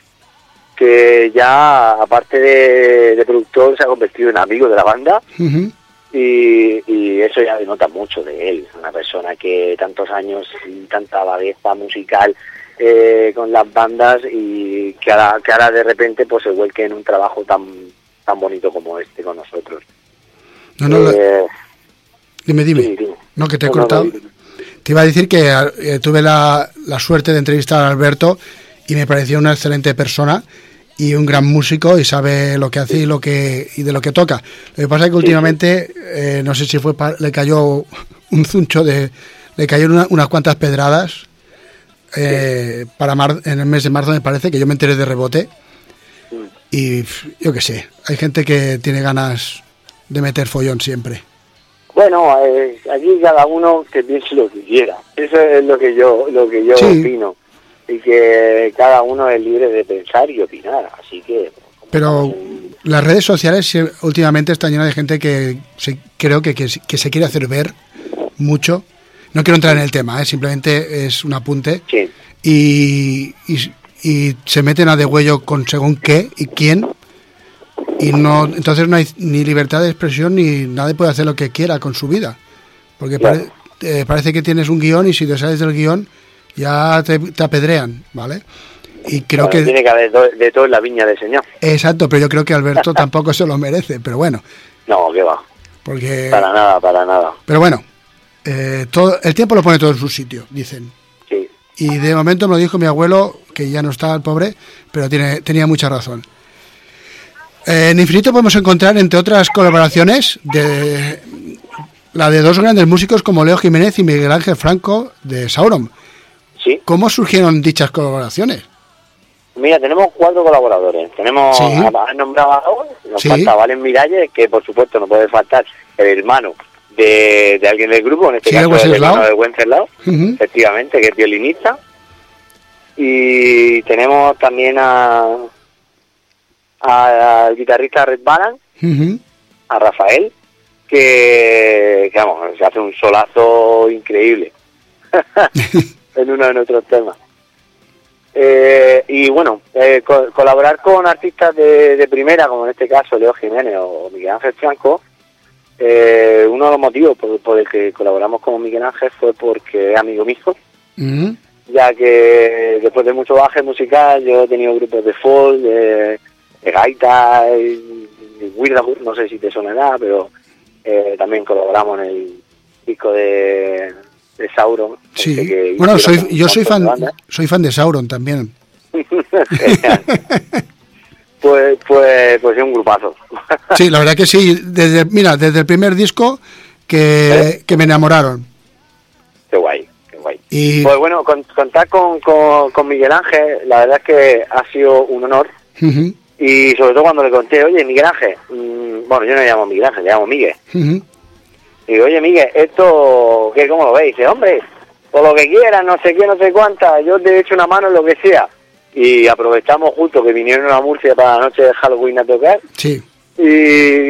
Speaker 11: que ya, aparte de, de productor, se ha convertido en amigo de la banda. Y, y eso ya denota mucho de él, una persona que tantos años y tanta vagueza musical eh, con las bandas y que ahora, que ahora de repente pues se vuelque en un trabajo tan tan bonito como este con nosotros.
Speaker 9: No, no,
Speaker 11: Eh,
Speaker 9: dime, dime.
Speaker 11: sí, dime.
Speaker 9: No, que te he
Speaker 11: No,
Speaker 9: cortado.
Speaker 11: no.
Speaker 9: Te iba a decir que eh, tuve la, la suerte de entrevistar a Alberto y me pareció una excelente persona y un gran músico y sabe lo que hace y lo que y de lo que toca. Lo que pasa es que últimamente, eh, no sé si fue le cayó un zuncho de le cayeron una- unas cuantas pedradas eh, para mar- en el mes de marzo me parece que yo me enteré de rebote y yo qué sé, hay gente que tiene ganas de meter follón siempre.
Speaker 11: Bueno, eh, aquí cada uno que piense lo que quiera. Eso es lo que yo lo que yo
Speaker 9: Sí.
Speaker 11: opino y que cada uno es libre de pensar y opinar. Así que
Speaker 9: Pero las redes sociales últimamente están llenas de gente que se- creo que, que, que se quiere hacer ver mucho. No quiero entrar en el tema, ¿eh? simplemente es un apunte.
Speaker 11: sí,
Speaker 9: Y, y, y se meten a degüello con según qué y quién. Y no, entonces no hay ni libertad de expresión ni nadie puede hacer lo que quiera con su vida. Porque
Speaker 11: Claro.
Speaker 9: pare- eh, parece que tienes un guion y si te sales del guion ya te, te apedrean, ¿vale? Y creo
Speaker 11: bueno,
Speaker 9: que...
Speaker 11: tiene que haber do- de todo en la viña del Señor.
Speaker 9: Exacto, pero yo creo que Alberto tampoco se lo merece, pero bueno,
Speaker 11: No, que va.
Speaker 9: porque...
Speaker 11: Para nada, para nada.
Speaker 9: Pero bueno, eh, todo, el tiempo lo pone todo en su sitio, dicen.
Speaker 11: Sí.
Speaker 9: Y de momento me lo dijo mi abuelo, que ya no está el pobre, pero tiene, tenía mucha razón. Eh, en Infinito podemos encontrar, entre otras colaboraciones, de la de dos grandes músicos como Leo Jiménez y Miguel Ángel Franco de Sauron.
Speaker 11: Sí.
Speaker 9: ¿Cómo surgieron dichas colaboraciones?
Speaker 11: Mira, tenemos cuatro colaboradores. Tenemos,
Speaker 9: Sí.
Speaker 11: nombrado a dos, nos
Speaker 9: Sí.
Speaker 11: falta Valen Miralles, que por supuesto no puede faltar el hermano de, de alguien del grupo, en este caso el hermano de Wenceslao,
Speaker 9: Ujú.
Speaker 11: efectivamente, que es violinista. Y tenemos también a, a- al guitarrista Red Balan, a Rafael, que, que, vamos, se hace un solazo increíble en uno de nuestros temas. Eh, y bueno, eh, co- colaborar con artistas de, de primera, como en este caso Leo Jiménez o Miguel Ángel Franco, eh, uno de los motivos por, por el que colaboramos con Miguel Ángel fue porque es amigo mío,
Speaker 9: Ujú.
Speaker 11: ya que después de mucho baje musical yo he tenido grupos de folk, de, de gaita, y, y Weird, no sé si te sonará, pero eh, también colaboramos en el disco de, de Sauron.
Speaker 9: Sí.
Speaker 11: que
Speaker 9: Bueno, soy, yo soy fan, soy fan de Sauron también.
Speaker 11: Pues, pues, pues es un grupazo.
Speaker 9: Sí, la verdad que sí. Desde, mira, desde el primer disco que, que me enamoraron.
Speaker 11: Qué guay, qué guay.
Speaker 9: Y
Speaker 11: Pues bueno, con- contar con, con, con Miguel Ángel, la verdad es que ha sido un honor. Y sobre todo cuando le conté, oye, Miguel Ángel, mm, bueno, yo no le llamo Miguel Ángel, le llamo Miguel. Digo, oye, Miguel, esto, ¿qué, ¿cómo lo veis? Dice, hombre, por lo que quieras, no sé qué, no sé cuánta, yo te echo una mano en lo que sea. Y aprovechamos justo que vinieron a Murcia para la noche de Halloween a tocar.
Speaker 9: Sí.
Speaker 11: Y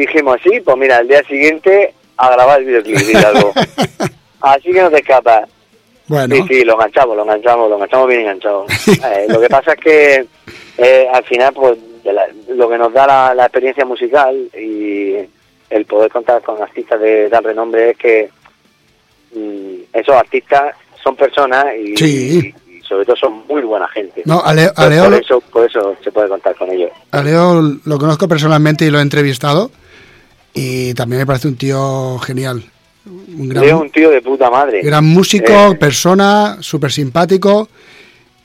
Speaker 11: dijimos, sí, pues mira, el día siguiente a grabar el videoclip algo. Así que no te escapas.
Speaker 9: Bueno,
Speaker 11: Sí, sí, lo enganchamos, lo enganchamos, lo enganchamos bien enganchado. Eh, lo que pasa es que eh, al final, pues, de la- lo que nos da la, la experiencia musical y el poder contar con artistas de tal renombre es que mm, esos artistas son personas y,
Speaker 9: Sí.
Speaker 11: y sobre todo son muy buena gente.
Speaker 9: no, a, Leo- a
Speaker 11: Por-
Speaker 9: Leo,
Speaker 11: por,
Speaker 9: lo-
Speaker 11: eso, por eso se puede contar con ellos.
Speaker 9: a Leo lo conozco personalmente y lo he entrevistado. Y también me parece un tío genial. Un gran,
Speaker 11: Leo un tío de puta madre.
Speaker 9: gran músico,
Speaker 11: Eh,
Speaker 9: persona, súper simpático.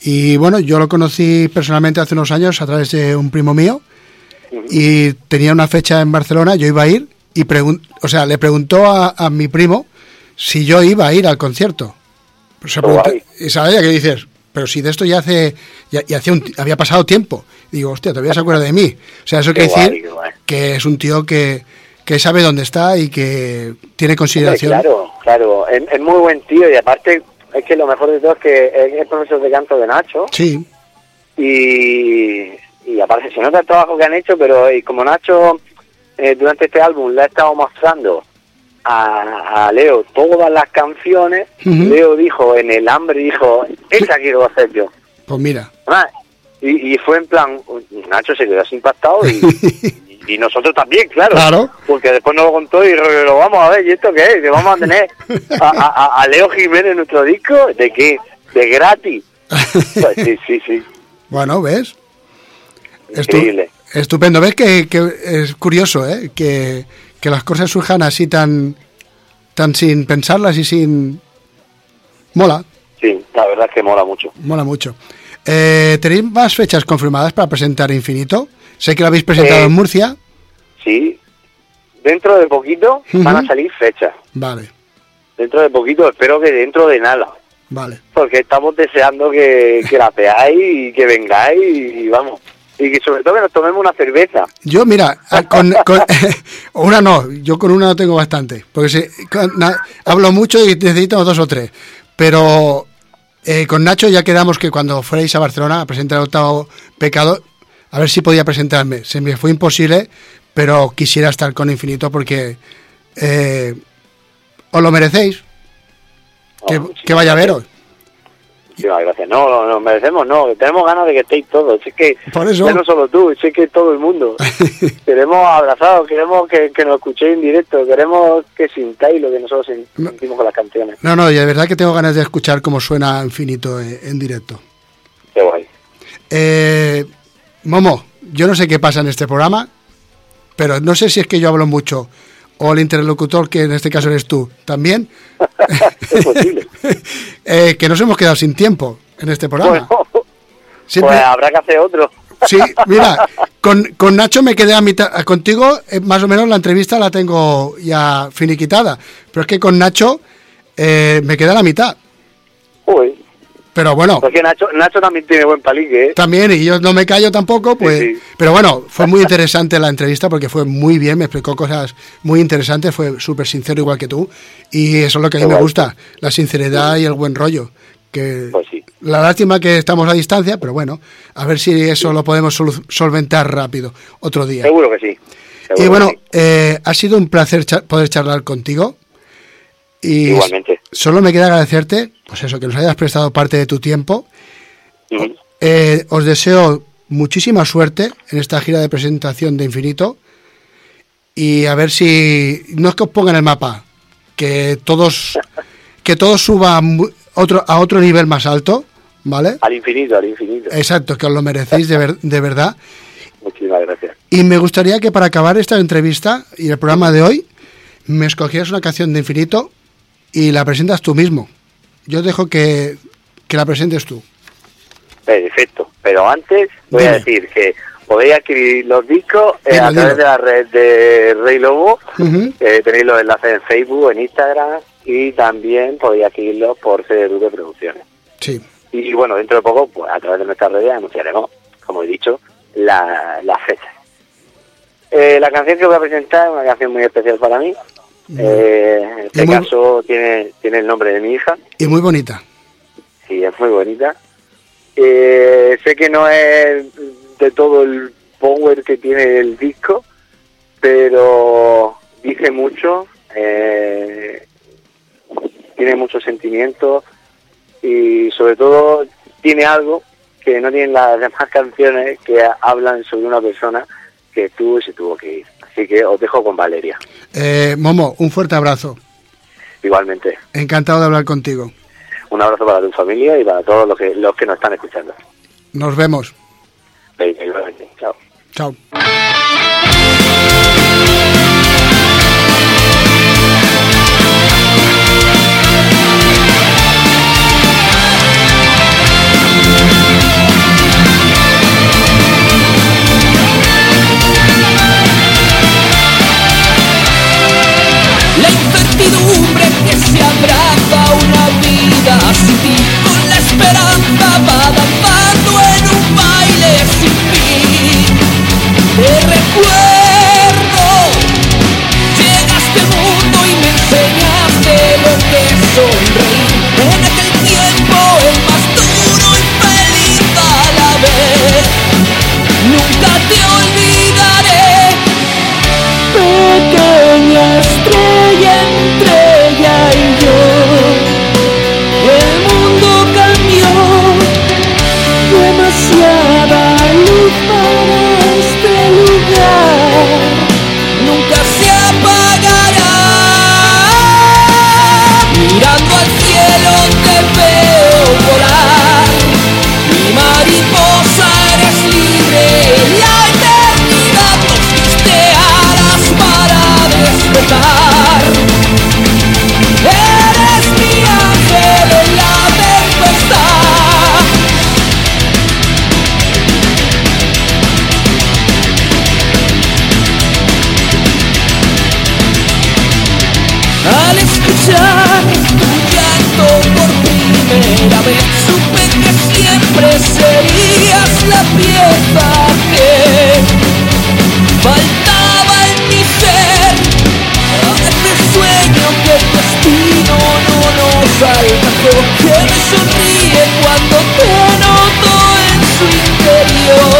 Speaker 9: Y bueno, yo lo conocí personalmente hace unos años a través de un primo mío. Y tenía una fecha en Barcelona, yo iba a ir. Y o sea, le preguntó a, a mi primo si yo iba a ir al concierto. Pues se
Speaker 11: Qué
Speaker 9: preguntó-
Speaker 11: guay.
Speaker 9: y sabía que dices, pero si de esto ya hace, ya, ya hace un, había pasado tiempo. Y digo, hostia, todavía se acuerda de mí. O sea, eso quiere decir
Speaker 11: guay.
Speaker 9: que es un tío que, que sabe dónde está y que tiene
Speaker 11: Hombre,
Speaker 9: consideración.
Speaker 11: claro, claro, es, es muy buen tío y aparte es que lo mejor de todo es que es es profesor de canto de Nacho
Speaker 9: Sí,
Speaker 11: y, y aparte se nota el trabajo que han hecho, pero y como Nacho eh, durante este álbum le ha estado mostrando a, a Leo todas las canciones. Leo dijo en el hambre, dijo, esa quiero hacer yo.
Speaker 9: pues mira.
Speaker 11: Ah, Y, y fue en plan, Nacho se quedó así impactado y, y- y nosotros también, claro.
Speaker 9: Claro.
Speaker 11: Porque después nos lo contó y lo, vamos a ver, ¿y esto qué es? Que vamos a tener a, a- a Leo Jiménez en nuestro disco, ¿de qué? ¿De gratis? Pues sí, sí, sí.
Speaker 9: Bueno, ¿ves?
Speaker 11: Increíble.
Speaker 9: Estupendo. ¿Ves que, que es curioso, eh? Que, que las cosas surjan así tan, tan sin pensarlas y sin... Mola,
Speaker 11: Sí, la verdad es que mola mucho.
Speaker 9: mola mucho. Eh, ¿Tenéis más fechas confirmadas para presentar Infinito? Sé que lo habéis presentado
Speaker 11: Eh,
Speaker 9: en Murcia.
Speaker 11: Sí. Dentro de poquito van a salir fechas.
Speaker 9: Vale,
Speaker 11: Dentro de poquito, espero que dentro de nada.
Speaker 9: vale.
Speaker 11: Porque estamos deseando que, que la veáis y que vengáis y, vamos. Y que sobre todo que nos tomemos una cerveza.
Speaker 9: Yo, mira, a- con, con- una no, yo con una no tengo bastante, porque si- con- na- hablo mucho y necesito dos o tres. Pero eh, con Nacho ya quedamos que cuando fuerais a Barcelona a presentar el octavo pecado, a ver si podía presentarme. Se me fue imposible, pero quisiera estar con Infinito porque eh, os lo merecéis. Que,
Speaker 11: Oh,
Speaker 9: que vaya a veros.
Speaker 11: Muchísimas gracias. No, no, no, merecemos, no. Tenemos ganas de que estéis todos. Es que
Speaker 9: Por eso.
Speaker 11: no solo tú, es que todo el mundo. queremos abrazados, queremos que, que nos escuchéis en directo, queremos que sintáis lo que nosotros sen- sentimos con las canciones.
Speaker 9: No, no, y de verdad que tengo ganas de escuchar cómo suena Infinito en- en directo.
Speaker 11: Qué guay.
Speaker 9: Eh, Momo, yo no sé qué pasa en este programa, pero no sé si es que yo hablo mucho o el interlocutor, que en este caso eres tú, también,
Speaker 11: Es posible.
Speaker 9: eh, que nos hemos quedado sin tiempo en este programa.
Speaker 11: Bueno,
Speaker 9: Siempre-
Speaker 11: pues habrá que hacer otro.
Speaker 9: Sí, mira, con, con Nacho me quedé a mitad, contigo eh, más o menos la entrevista la tengo ya finiquitada, pero es que con Nacho eh, me queda a la mitad. Pero bueno.
Speaker 11: Porque Nacho, Nacho también tiene buen palique, ¿eh?
Speaker 9: También, y yo no me callo tampoco, pues. Pero bueno, fue muy interesante la entrevista porque fue muy bien, me explicó cosas muy interesantes, fue súper sincero igual que tú. Y eso es lo que a mí me gusta, la sinceridad y el buen rollo. Que
Speaker 11: Pues sí.
Speaker 9: La lástima que estamos a distancia, pero bueno, a ver si eso lo podemos solventar rápido otro día.
Speaker 11: Seguro que sí. seguro
Speaker 9: Y bueno, eh, ha sido un placer cha- poder charlar contigo. Y
Speaker 11: Igualmente.
Speaker 9: Solo me queda agradecerte, pues eso, que nos hayas prestado parte de tu tiempo. Eh, os deseo muchísima suerte en esta gira de presentación de Infinito. Y a ver si. No es que os pongan el mapa, que todos. Que todo suba mu- otro, a otro nivel más alto, ¿vale?
Speaker 11: Al infinito, al infinito.
Speaker 9: Exacto, que os lo merecéis de, ver- de verdad.
Speaker 11: Muchísimas gracias.
Speaker 9: Y me gustaría que para acabar esta entrevista y el programa de hoy, me escogieras una canción de Infinito y la presentas tú mismo. Yo dejo que, que la presentes tú.
Speaker 11: Perfecto. Pero antes voy a decir que podéis adquirir los discos eh,
Speaker 9: Dilo,
Speaker 11: a través
Speaker 9: dilo.
Speaker 11: de la red de Rey Lobo. Eh, tenéis los enlaces en Facebook, en Instagram y también podéis adquirirlos por CDU de Producciones.
Speaker 9: Sí.
Speaker 11: Y bueno, dentro de poco, pues a través de nuestras redes anunciaremos, como he dicho, la, las fechas. Eh, la canción que voy a presentar es una canción muy especial para mí. Eh, en este
Speaker 9: muy-
Speaker 11: caso tiene, tiene el nombre de mi hija.
Speaker 9: Y muy bonita.
Speaker 11: Sí, es muy bonita. Eh, sé que no es de todo el power que tiene el disco, pero dice mucho, eh, tiene mucho sentimiento y sobre todo tiene algo que no tienen las demás canciones que hablan sobre una persona que estuvo y se tuvo que ir. Así que os dejo con Valeria,
Speaker 9: Eh, Momo, un fuerte abrazo.
Speaker 11: igualmente.
Speaker 9: Encantado de hablar contigo.
Speaker 11: Un abrazo para tu familia y para todos los que, los que nos están escuchando.
Speaker 9: Nos vemos.
Speaker 11: Igualmente. Chao.
Speaker 9: Chao.
Speaker 10: Alcanzó Que me sonríe cuando te noto en su interior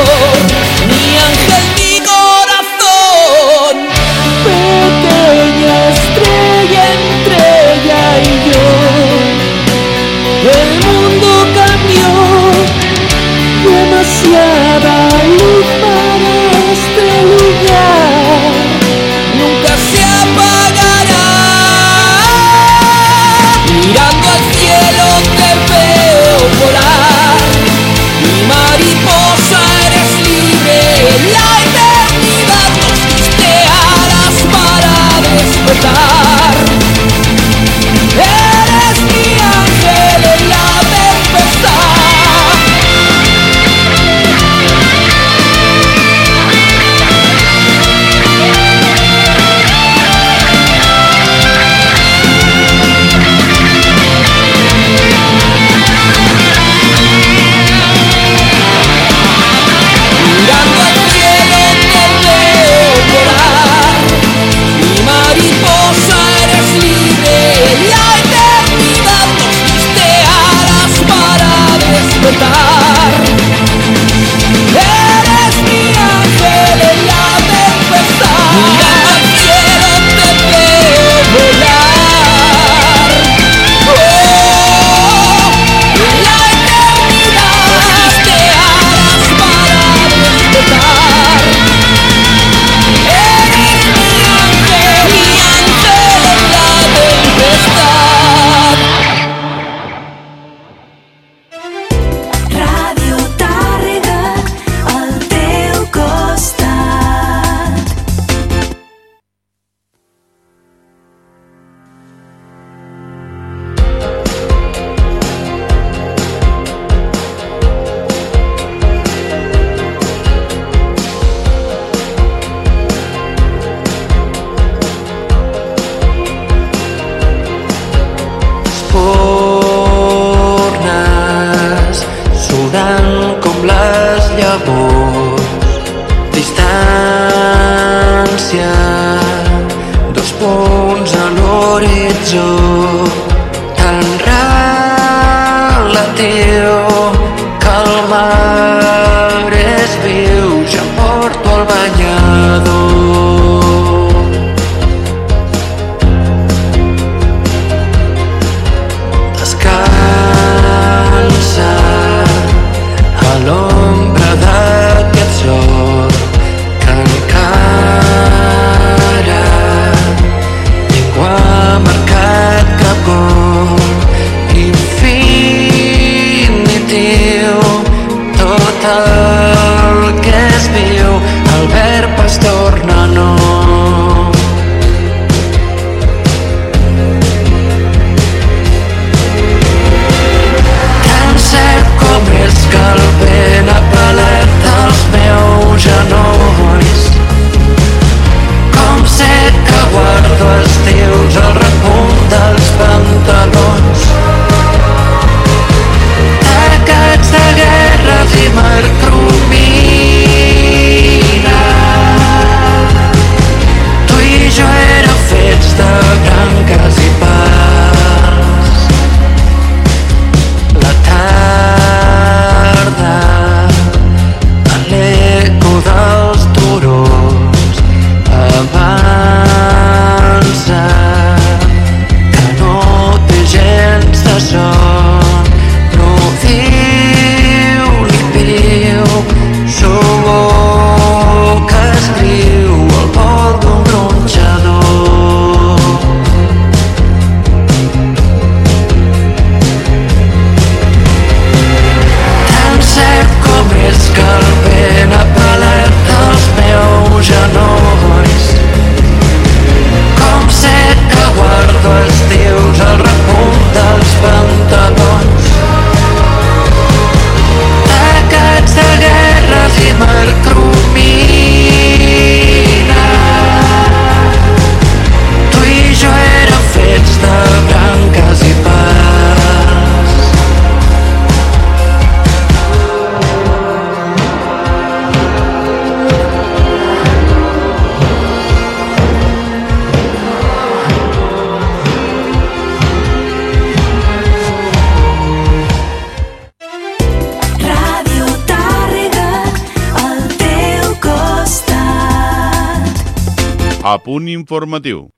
Speaker 12: informatiu.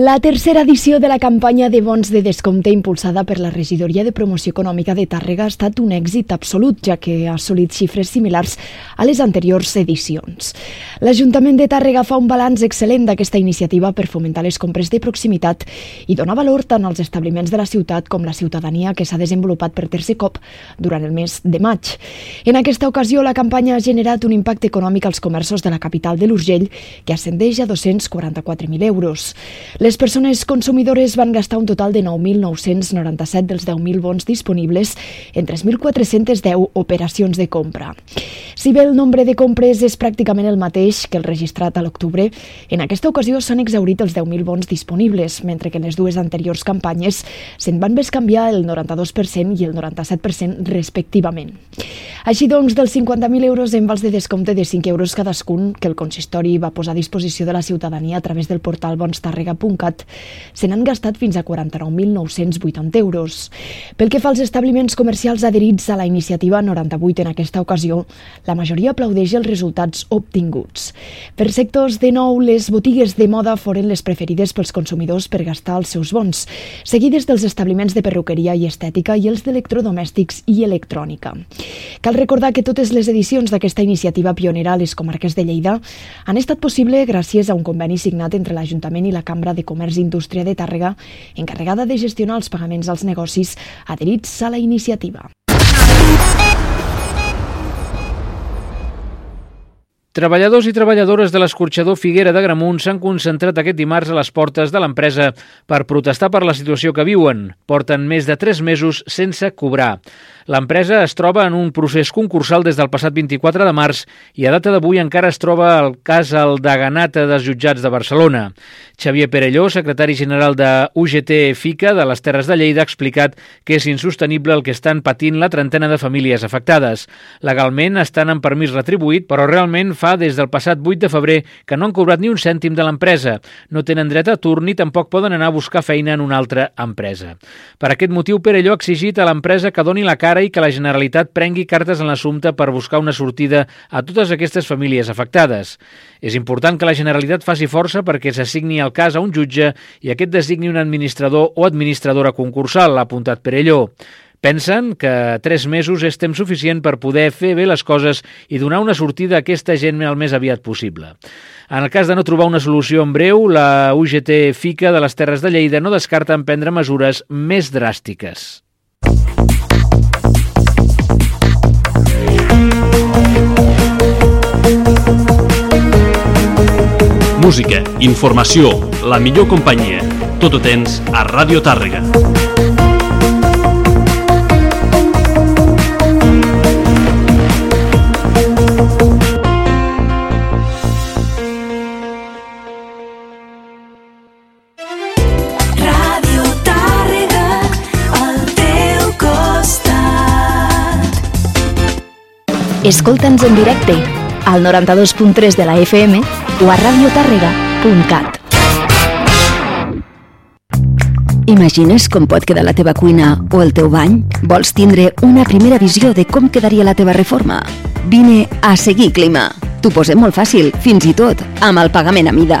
Speaker 3: La tercera edició de la campanya de bons de descompte impulsada per la Regidoria de Promoció Econòmica de Tàrrega ha estat un èxit absolut, ja que ha assolit xifres similars a les anteriors edicions. L'Ajuntament de Tàrrega fa un balanç excel·lent d'aquesta iniciativa per fomentar les compres de proximitat i donar valor tant als establiments de la ciutat com la ciutadania que s'ha desenvolupat per tercer cop durant el mes de maig. En aquesta ocasió, la campanya ha generat un impacte econòmic als comerços de la capital de l'Urgell que ascendeix a 244.000 euros. Les persones consumidores van gastar un total de 9.997 dels 10.000 bons disponibles en 3.410 operacions de compra. Si bé el nombre de compres és pràcticament el mateix que el registrat a l'octubre, en aquesta ocasió s'han exaurit els 10.000 bons disponibles, mentre que en les dues anteriors campanyes se'n van bescanviar el 92% i el 97% respectivament. Així doncs, dels 50.000 euros en vals de descompte de 5 euros cadascun que el consistori va posar a disposició de la ciutadania a través del portal bonstàrrega.cat, se n'han gastat fins a 49.980 euros. Pel que fa als establiments comercials adherits a la iniciativa 98 en aquesta ocasió, la majoria aplaudeix els resultats obtinguts. Per sectors de nou, les botigues de moda foren les preferides pels consumidors per gastar els seus bons, seguides dels establiments de perruqueria i estètica i els d'electrodomèstics i electrònica. Cal recordar que totes les edicions d'aquesta iniciativa pionera a les comarques de Lleida han estat possible gràcies a un conveni signat entre l'Ajuntament i la Cambra de Comerç i Indústria de Tàrrega, encarregada de gestionar els pagaments als negocis adherits a la iniciativa.
Speaker 2: Treballadors i treballadores de l'escorxador Figuera de Gramunt s'han concentrat aquest dimarts a les portes de l'empresa per protestar per la situació que viuen. Porten més de tres mesos sense cobrar. L'empresa es troba en un procés concursal des del passat 24 de març i a data d'avui encara es troba el cas al Daganat dels jutjats de Barcelona. Xavier Perelló, secretari general de UGT FICA de les Terres de Lleida, ha explicat que és insostenible el que estan patint la trentena de famílies afectades. Legalment estan en permís retribuït, però realment fa des del passat 8 de febrer que no han cobrat ni un cèntim de l'empresa. No tenen dret a atur ni tampoc poden anar a buscar feina en una altra empresa. Per aquest motiu, Perelló ha exigit a l'empresa que doni la cara ara i que la Generalitat prengui cartes en l'assumpte per buscar una sortida a totes aquestes famílies afectades. És important que la Generalitat faci força perquè s'assigni el cas a un jutge i aquest designi un administrador o administradora concursal, ha apuntat Perelló. Pensen que tres mesos és temps suficient per poder fer bé les coses i donar una sortida a aquesta gent el més aviat possible. En el cas de no trobar una solució en breu, la UGT FICA de les Terres de Lleida no descarta emprendre mesures més dràstiques.
Speaker 13: Música, informació, la millor companyia. Tot ho tens a Ràdio Tàrrega.
Speaker 3: Escolta'ns en directe al 92.3 de la FM o a radiotàrrega.cat.
Speaker 4: Imagines com pot quedar la teva cuina o el teu bany? Vols tindre una primera visió de com quedaria la teva reforma? Vine a Seguir Clima. T'ho posem molt fàcil, fins i tot amb el pagament a mida.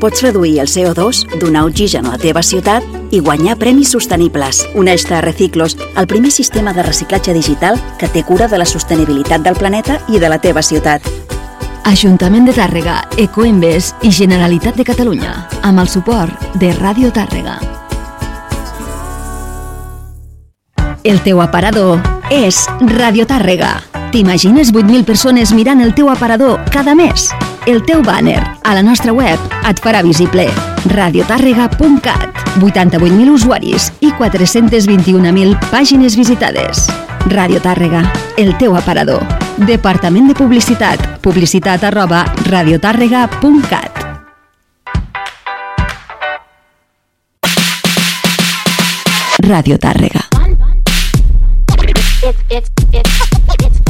Speaker 14: pots reduir el CO2, donar oxigen a la teva ciutat i guanyar premis sostenibles. Uneix-te a Reciclos, el primer sistema de reciclatge digital que té cura de la sostenibilitat del planeta i de la teva ciutat.
Speaker 4: Ajuntament de Tàrrega, Ecoembes i Generalitat de Catalunya, amb el suport de Ràdio Tàrrega. El teu aparador és Radio Tàrrega. T'imagines 8.000 persones mirant el teu aparador cada mes? El teu banner a la nostra web et farà visible. radiotàrrega.cat 88.000 usuaris i 421.000 pàgines visitades. Radio Tàrrega, el teu aparador. Departament de Publicitat. Publicitat arroba radiotàrrega.cat Radio Tàrrega.
Speaker 15: It's, it's, it's